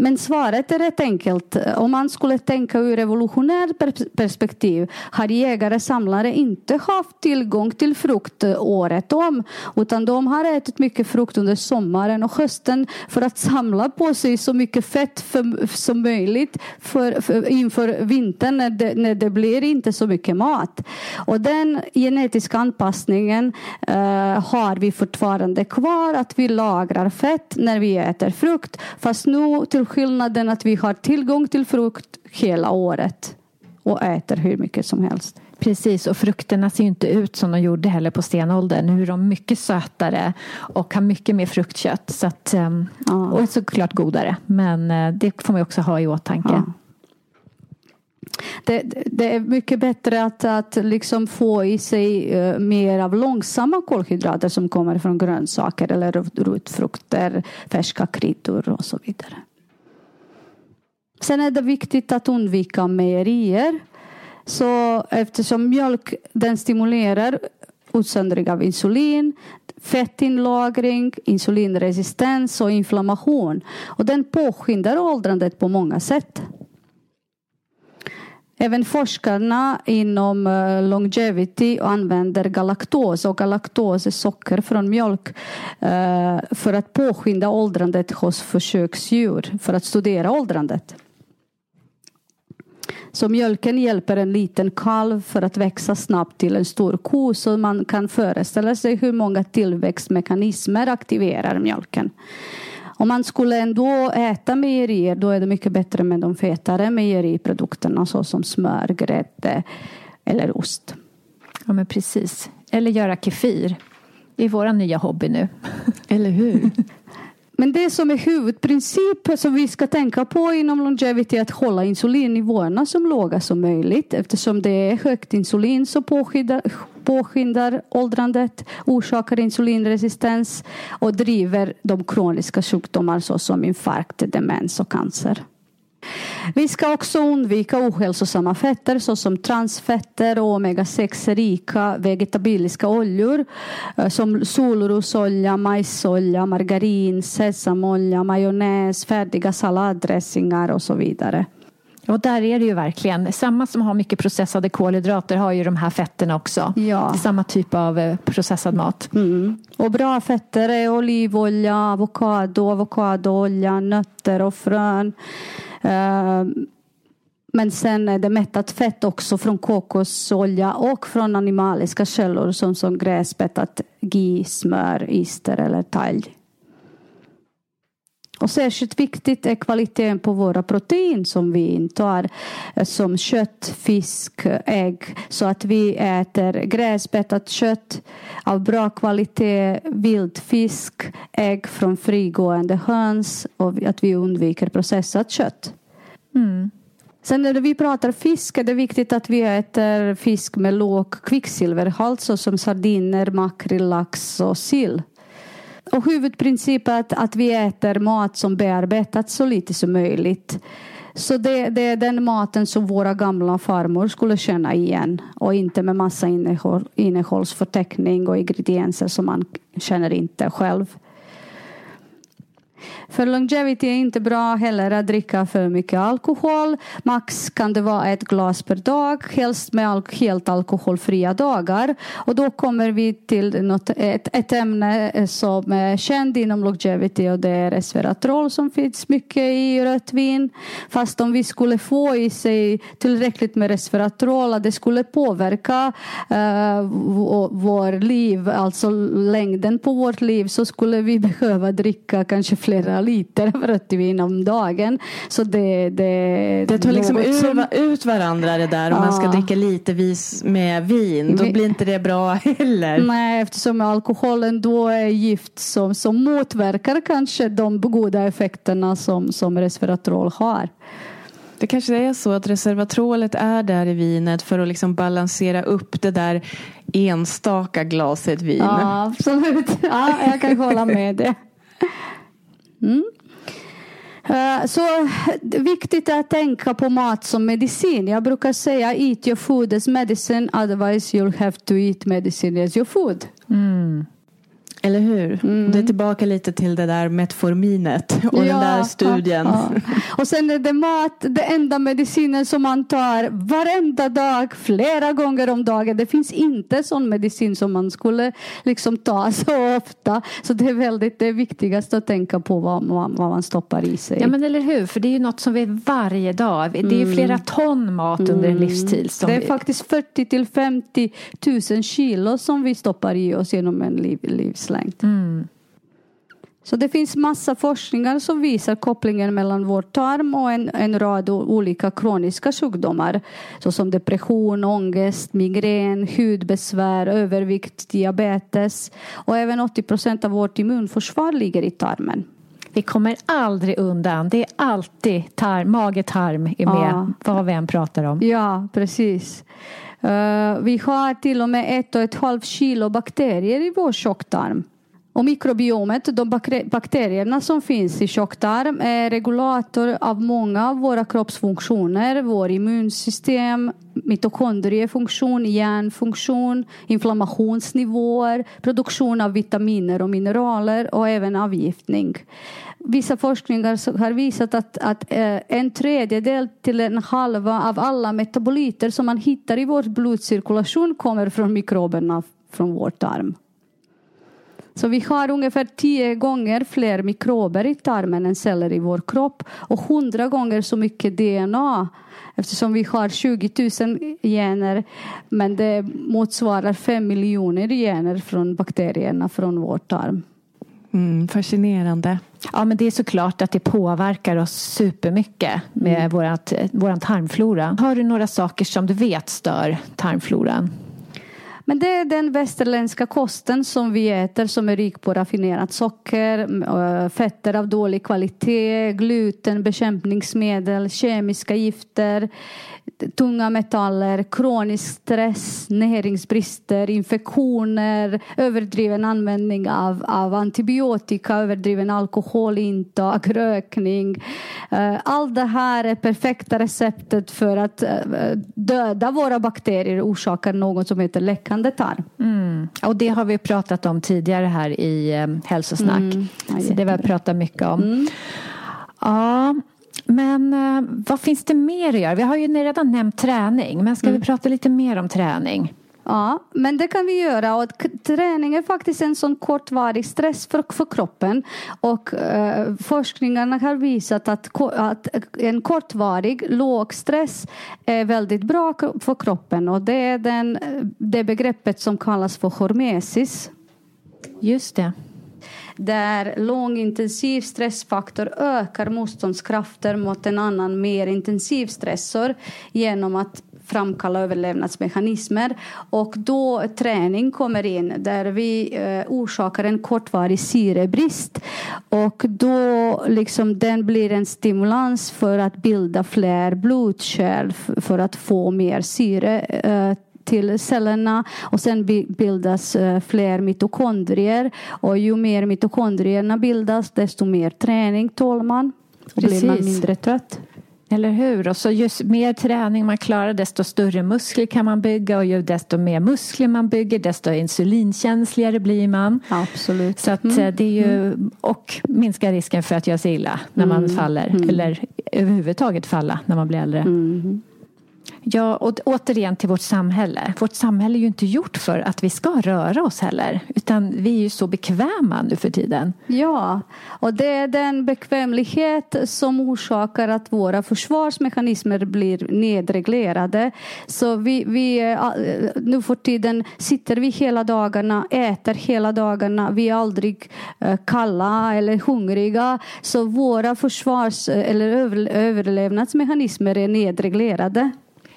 Men svaret är rätt enkelt. Om man skulle tänka ur evolutionärt perspektiv har jägare samlare inte haft tillgång till frukt året om utan de har ätit mycket frukt under sommaren och hösten för att samla på sig så mycket fett för, som möjligt för, för, inför vintern när det, när det blir inte så mycket mat. Och den genetiska anpassningen eh, har vi fortfarande kvar att vi lagrar fett när vi äter frukt fast nu till skillnaden att vi har tillgång till frukt hela året och äter hur mycket som helst. Precis, och frukterna ser ju inte ut som de gjorde heller på stenåldern. Nu är de mycket sötare och har mycket mer fruktkött. Så att, ehm, ja. Och såklart godare, men eh, det får man också ha i åtanke. Ja. Det, det, är mycket bättre att, att liksom få i sig uh, mer av långsamma kolhydrater som kommer från grönsaker eller rotfrukter, färska kryddor och så vidare. Sen är det viktigt att undvika mejerier. Så eftersom mjölk den stimulerar utsöndring av insulin, fettinlagring, insulinresistens och inflammation. Och den påskyndar åldrandet på många sätt. Även forskarna inom eh, longevity använder galaktos och galaktos är socker från mjölk eh, för att påskynda åldrandet hos försöksdjur för att studera åldrandet. Så mjölken hjälper en liten kalv för att växa snabbt till en stor ko så man kan föreställa sig hur många tillväxtmekanismer aktiverar mjölken. Om man skulle ändå äta mejerier då är det mycket bättre med de fetare mejeriprodukterna såsom smör, grädde eller ost. Ja men precis. Eller göra kefir. Det är vår nya hobby nu. Eller hur? Men det som är huvudprincipen som vi ska tänka på inom longevity är att hålla insulinnivåerna så låga som möjligt. Eftersom det är högt insulin så påskyddar, påskyndar åldrandet, orsakar insulinresistens och driver de kroniska sjukdomar såsom infarkt, demens och cancer. Vi ska också undvika ohälsosamma fetter såsom transfetter och omega-6 rika vegetabiliska oljor eh, som solrosolja, majsolja, margarin, sesamolja, majonnäs, färdiga saladdressingar och så vidare. Och där är det ju verkligen samma som har mycket processade kolhydrater har ju de här fetterna också. Ja. Samma typ av eh, processad mat. Mm. Och bra fetter är olivolja, avokado, avokadoolja, nötter och frön. Ehm, men sen är det mättat fett också från kokosolja och från animaliska källor som, som gräsbetat ghee, smör, ister eller talg. Och särskilt viktigt är kvaliteten på våra protein som vi intar eh, som kött, fisk, ägg. Så att vi äter gräsbetat kött av bra kvalitet, vildfisk, ägg från frigående höns och att vi undviker processat kött. Mm. Sen när vi pratar fisk är det viktigt att vi äter fisk med låg kvicksilverhalt såsom sardiner, makrill, lax och sill. Och huvudprincipen är att, att vi äter mat som bearbetats så lite som möjligt. Så det, det, är den maten som våra gamla farmor skulle känna igen och inte med massa innehåll, innehållsförteckning och ingredienser som man känner inte själv. För longevity är inte bra heller att dricka för mycket alkohol. Max kan det vara ett glas per dag, helst med al helt alkoholfria dagar. Och då kommer vi till något, ett, ett ämne eh, som är känt inom longevity och det är resveratrol som finns mycket i rött vin. Fast om vi skulle få i sig tillräckligt med resveratrol att det skulle påverka uh, vår liv, alltså längden på vårt liv så skulle vi behöva dricka kanske flera liter rött vin om dagen. Så det, det, det tar liksom ur, som... ut varandra det där om ja. man ska dricka lite vis med vin. Då blir inte det bra heller. Nej, eftersom alkoholen då är gift som, som motverkar kanske de goda effekterna som, som resveratrol har. Det kanske är så att reservatrolet är där i vinet för att liksom balansera upp det där enstaka glaset vin. Ja, absolut. Ja, jag kan hålla med det. Mm. Eh, så eh, viktigt är att tänka på mat som medicin. Jag brukar säga eat your food as medicine otherwise you'll have to eat medicine as your food. Mm. Eller hur? Mm. Det är tillbaka lite till det där metforminet och ja, den där studien. Ja, ja. Och sen är det mat, det enda medicinen som man tar varenda dag, flera gånger om dagen. Det finns inte sån medicin som man skulle liksom ta så ofta. Så det är väldigt det viktigaste att tänka på vad man, vad man stoppar i sig. Ja men eller hur, för det är ju något som vi varje dag. Det är ju mm. flera ton mat under en mm. livstid. det är vi... faktiskt 40 till 50 000 kilo som vi stoppar i oss genom en liv, livslängd livslängd. Mm. Så det finns massa forskningar som visar kopplingen mellan vår tarm och en, en rad olika kroniska sjukdomar såsom depression, ångest, migrän, hudbesvär, övervikt, diabetes och även 80 procent av vårt immunförsvar ligger i tarmen. Vi kommer aldrig undan. Det är alltid tarm, mage-tarm är med ja. vad vi än pratar om. Ja, precis. Uh, vi har till och med ett och ett halvt kilo bakterier i vår tjocktarm. Och mikrobiomet, de bakterierna som finns i tjocktarm, är regulator av många av våra kroppsfunktioner. Vår immunsystem, mitokondriefunktion, hjärnfunktion, inflammationsnivåer, produktion av vitaminer och mineraler och även avgiftning. Vissa forskningar har visat att, att eh, en tredjedel till en halva av alla metaboliter som man hittar i vår blodcirkulation kommer från mikroberna från vår tarm. Så vi har ungefär tio gånger fler mikrober i tarmen än celler i vår kropp och hundra gånger så mycket DNA eftersom vi har 20 000 gener men det motsvarar fem miljoner gener från bakterierna från vår tarm. Mm, fascinerande. Ja, men det är såklart att det påverkar oss supermycket med mm. vårat, vår tarmflora. Har du några saker som du vet stör tarmfloran? Men det är den västerländska kosten som vi äter som är rik på raffinerat socker, fetter av dålig kvalitet, gluten, bekämpningsmedel, kemiska gifter, tunga metaller, kronisk stress, näringsbrister, infektioner, överdriven användning av, av antibiotika, överdriven alkoholintag, rökning. Eh, allt det här är perfekta receptet för att eh, döda våra bakterier och orsaka något som heter läckande tarm. Mm. Och det har vi pratat om tidigare här i um, hälsosnack. Mm. Ja, Så det har vi pratat mycket om. Mm. Ja, men eh, vad finns det mer att göra? Vi har ju redan nämnt träning, men ska mm. vi prata lite mer om träning? Ja, men det kan vi göra. Och träning är faktiskt en sån kortvarig stress för, för kroppen. Och eh, forskningarna har visat att, att en kortvarig låg stress är väldigt bra för kroppen. Och det är den, det begreppet som kallas för hormesis. Just det där lågintensiv stressfaktor ökar motståndskrafter mot en annan mer intensiv stressor genom att framkalla överlevnadsmekanismer. Och då träning kommer in där vi eh, orsakar en kortvarig syrebrist. Och då liksom den blir en stimulans för att bilda fler blodkärl för att få mer syre eh, till cellerna och sen bildas eh, fler mitokondrier och ju mer mitokondrierna bildas desto mer träning tål man och blir man mindre trött. Eller hur? Och så ju mer träning man klarar desto större muskler kan man bygga och ju desto mer muskler man bygger desto insulinkänsligare blir man. Absolut. Så att eh, det är ju, och minska risken för att göra sig illa när man faller eller överhuvudtaget falla när man blir äldre. Ja, och återigen till vårt samhälle. Vårt samhälle är ju inte gjort för att vi ska röra oss heller. Utan vi är ju så bekväma nu för tiden. Ja, och det är den bekvämlighet som orsakar att våra försvarsmekanismer blir nedreglerade. Så vi, vi eh, nu för tiden sitter vi hela dagarna, äter hela dagarna, vi är aldrig eh, kalla eller hungriga. Så våra försvars eller överlevnadsmekanismer är nedreglerade.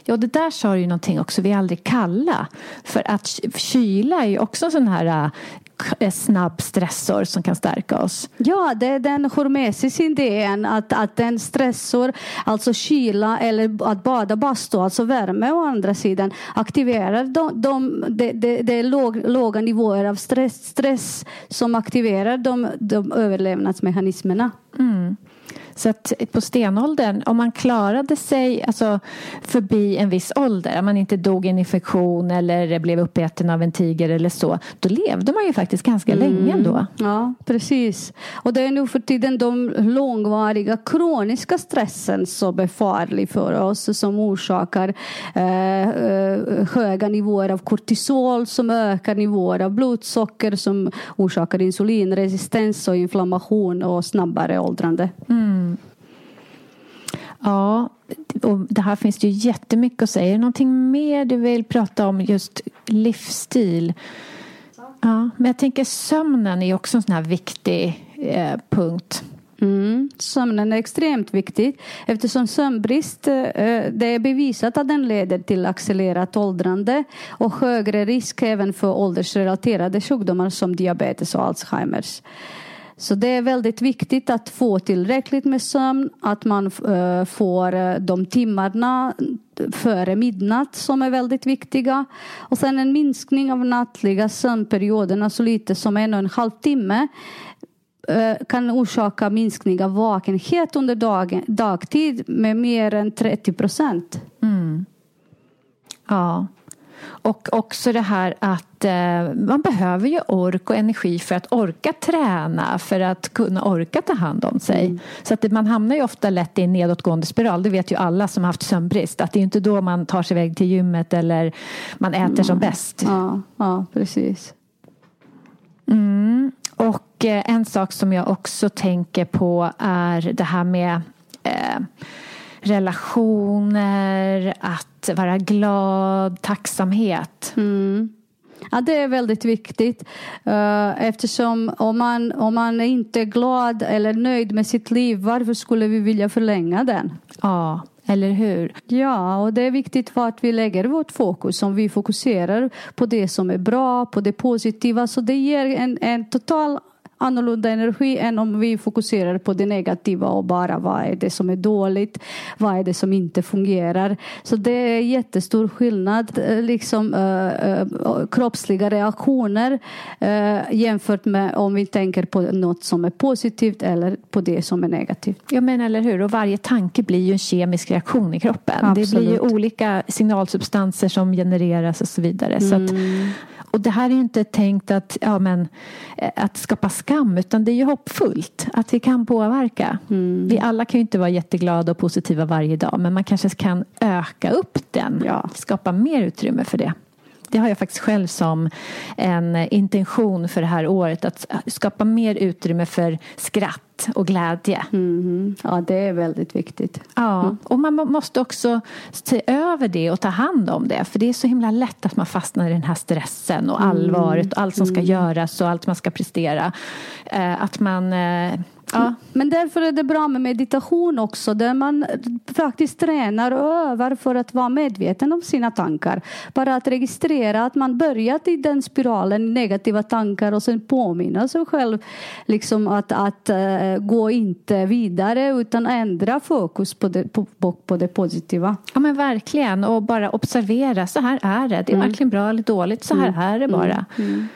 Ja, det där sa ju någonting också. Vi är aldrig kalla. För att kyla är ju också en sån här äh, snabb stressor som kan stärka oss. Ja, det är den hormesis idén att, att den stressor, alltså kyla eller att bada bastu, alltså värme å andra sidan, aktiverar de, de, de, de är låg, låga nivåer av stress, stress som aktiverar de, de överlevnadsmekanismerna. Mm. Så att på stenåldern, om man klarade sig alltså, förbi en viss ålder, om man inte dog i en infektion eller blev uppäten av en tiger eller så, då levde man ju faktiskt ganska mm. länge ändå. Ja, precis. Och det är nu för tiden de långvariga kroniska stressen som är farlig för oss, som orsakar eh, eh, höga nivåer av kortisol, som ökar nivåer av blodsocker, som orsakar insulinresistens och inflammation och snabbare åldrande. Mm. Ja, och det här finns det ju jättemycket att säga. Är det någonting mer du vill prata om just livsstil? Ja, men jag tänker sömnen är också en sån här viktig eh, punkt. Mm, sömnen är extremt viktig eftersom sömnbrist eh, eh, det är bevisat att den leder till accelererat åldrande och högre risk även för åldersrelaterade sjukdomar som diabetes och Alzheimers. Så det är väldigt viktigt att få tillräckligt med sömn, att man eh, får eh, de timmarna före midnatt som är väldigt viktiga. Och sen en minskning av nattliga sömnperioderna så lite som en och en halv timme eh, kan orsaka minskning av vakenhet under dagen, dagtid med mer än 30 procent. Mm. Ja. Och också det här att eh, man behöver ju ork och energi för att orka träna, för att kunna orka ta hand om sig. Mm. Så att det, man hamnar ju ofta lätt i en nedåtgående spiral. Det vet ju alla som har haft sömnbrist. Att det är inte då man tar sig iväg till gymmet eller man äter mm. som bäst. Ja, ja precis. Mm. Och eh, en sak som jag också tänker på är det här med eh, relationer, att vara glad, tacksamhet. Mm. Ja, det är väldigt viktigt uh, eftersom om man, om man inte är glad eller nöjd med sitt liv, varför skulle vi vilja förlänga den? Ja, eller hur? Ja, och det är viktigt vart vi lägger vårt fokus. Om vi fokuserar på det som är bra, på det positiva, så det ger en, en total annorlunda energi än om vi fokuserar på det negativa och bara vad är det som är dåligt, vad är det som inte fungerar. Så det är jättestor skillnad, eh, liksom äh, kroppsliga reaktioner äh, jämfört med om vi tänker på något som är positivt eller på det som är negativt. Ja men eller hur, och varje tanke blir ju en kemisk reaktion i kroppen. Absolut. Det blir ju olika signalsubstanser som genereras och så vidare. Mm. Så att, mm. Och det här är ju inte tänkt att, ja, men, att skapa skam utan det är ju hoppfullt att vi kan påverka. Mm. Vi alla kan ju inte vara jätteglada och positiva varje dag men man kanske kan öka upp den, ja. skapa mer utrymme för det. Det har jag faktiskt själv som en intention för det här året att skapa mer utrymme för skratt och glädje. Mm. Ja, det är väldigt viktigt. Ja, mm. och man måste också se över det och ta hand om det. För det är så himla lätt att man fastnar i den här stressen och mm. allvaret och allt som ska mm. göras och allt man ska prestera. Eh, att man eh, Ja. Men därför är det bra med meditation också där man faktiskt tränar och övar för att vara medveten om sina tankar. Bara att registrera att man börjat i den spiralen, negativa tankar och sen påminna sig själv liksom att, att uh, gå inte vidare utan ändra fokus på det, på, på, det positiva. Ja men verkligen och bara observera, så här är det. Det är mm. verkligen bra eller dåligt, så här mm. är det bara. Mm.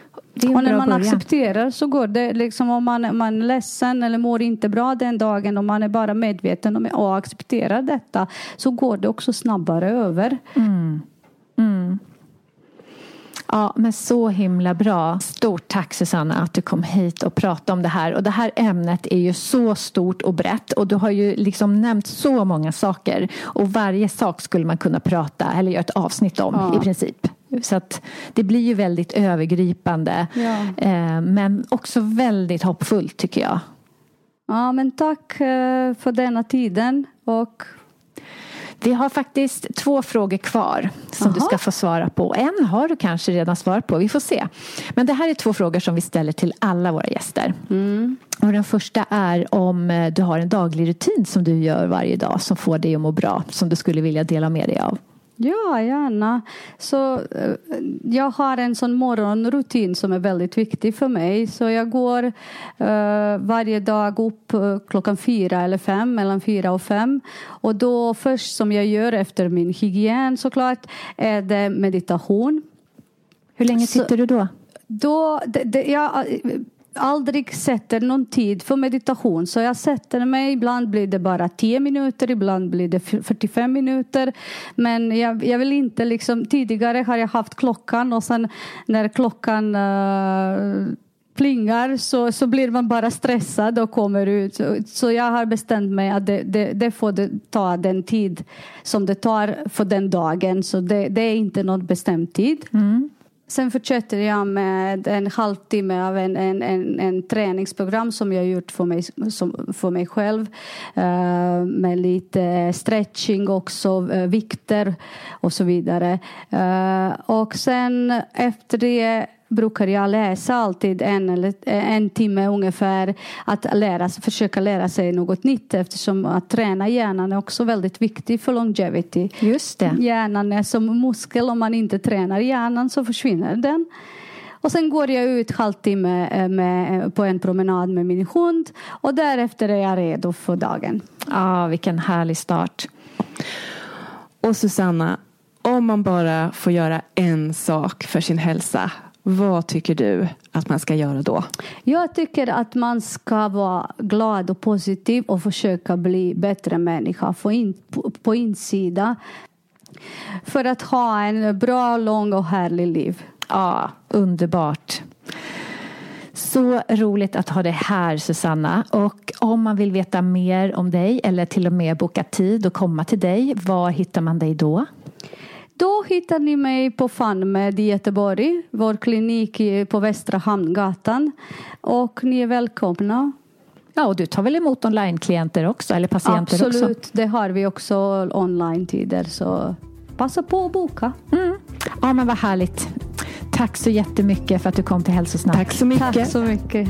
Mm. och när man början. accepterar så går det. Liksom om man, man är ledsen eller mår inte bra den dagen och man är bara medveten om och accepterar detta så går det också snabbare över. Ja, men så himla bra. Stort tack Susanna att du kom hit och pratade om det här. Och det här ämnet är ju så stort och brett och du har ju liksom nämnt så många saker. Och varje sak skulle man kunna prata eller göra ett avsnitt om Ja. i princip. Så att det blir ju väldigt övergripande. Ja. Eh, men också väldigt hoppfullt tycker jag. Ja, men tack eh, för denna tiden och Vi har faktiskt två frågor kvar som du Jaha. ska få svara på. En har du kanske redan svarat på, vi får se. Men det här är två frågor som vi ställer till alla våra gäster. Och den första är om eh, du har en daglig rutin som du gör varje dag som får dig att må bra, som du skulle vilja dela med dig av. Ja, gärna. Så, eh, jag har en sån morgonrutin som är väldigt viktig för mig. Så jag går eh, varje dag upp eh, klockan fyra eller fem, mellan fyra och fem. Och då först som jag gör efter min hygien såklart är det meditation. Hur länge Så- sitter du då? Då, det, det, jag aldrig sätter någon tid för meditation. Så jag sätter mig, ibland blir det bara 10 minuter, ibland blir det 45 minuter. Men jag, jag vill inte liksom, tidigare har jag haft klockan och sen när klockan uh, plingar så, så blir man bara stressad och kommer ut. Så, jag har bestämt mig att det, det, det får det ta den tid som det tar för den dagen. Så det, det är inte någon bestämd tid. Mm. Sen fortsätter jag med en halvtimme av en, en, en, en träningsprogram som jag gjort för mig, som, för mig själv. Uh, med lite stretching också, uh, vikter och så vidare. Uh, och sen efter det brukar jag läsa alltid en, eller, en timme ungefär att lära, försöka lära sig något nytt eftersom att träna hjärnan är också väldigt viktigt för longevity. Just det. Hjärnan är som muskel. Om man inte tränar hjärnan så försvinner den. Och sen går jag ut halvtimme eh, med, på en promenad med min hund och därefter är jag redo för dagen. Ja, vilken härlig start. Och Susanna, om man bara får göra en sak för sin hälsa, vad tycker du att man ska göra då? Jag tycker att man ska vara glad och positiv och försöka bli bättre människa på, in, på, på insida. För att ha en bra, lång och härlig liv. Ja, underbart. Så roligt att ha dig här Susanna. Och om man vill veta mer om dig eller till och med boka tid och komma till dig, var hittar man dig då? Då hittar ni mig på FunMed i Göteborg, vår klinik på Västra Hamngatan. Och ni är välkomna. Ja, och du tar väl emot online-klienter också, eller patienter Absolut, också? det har vi också online-tider. Så passa på att boka. Ja, men vad härligt. Tack så jättemycket för att du kom till Hälsosnack. Tack så mycket. Tack så mycket.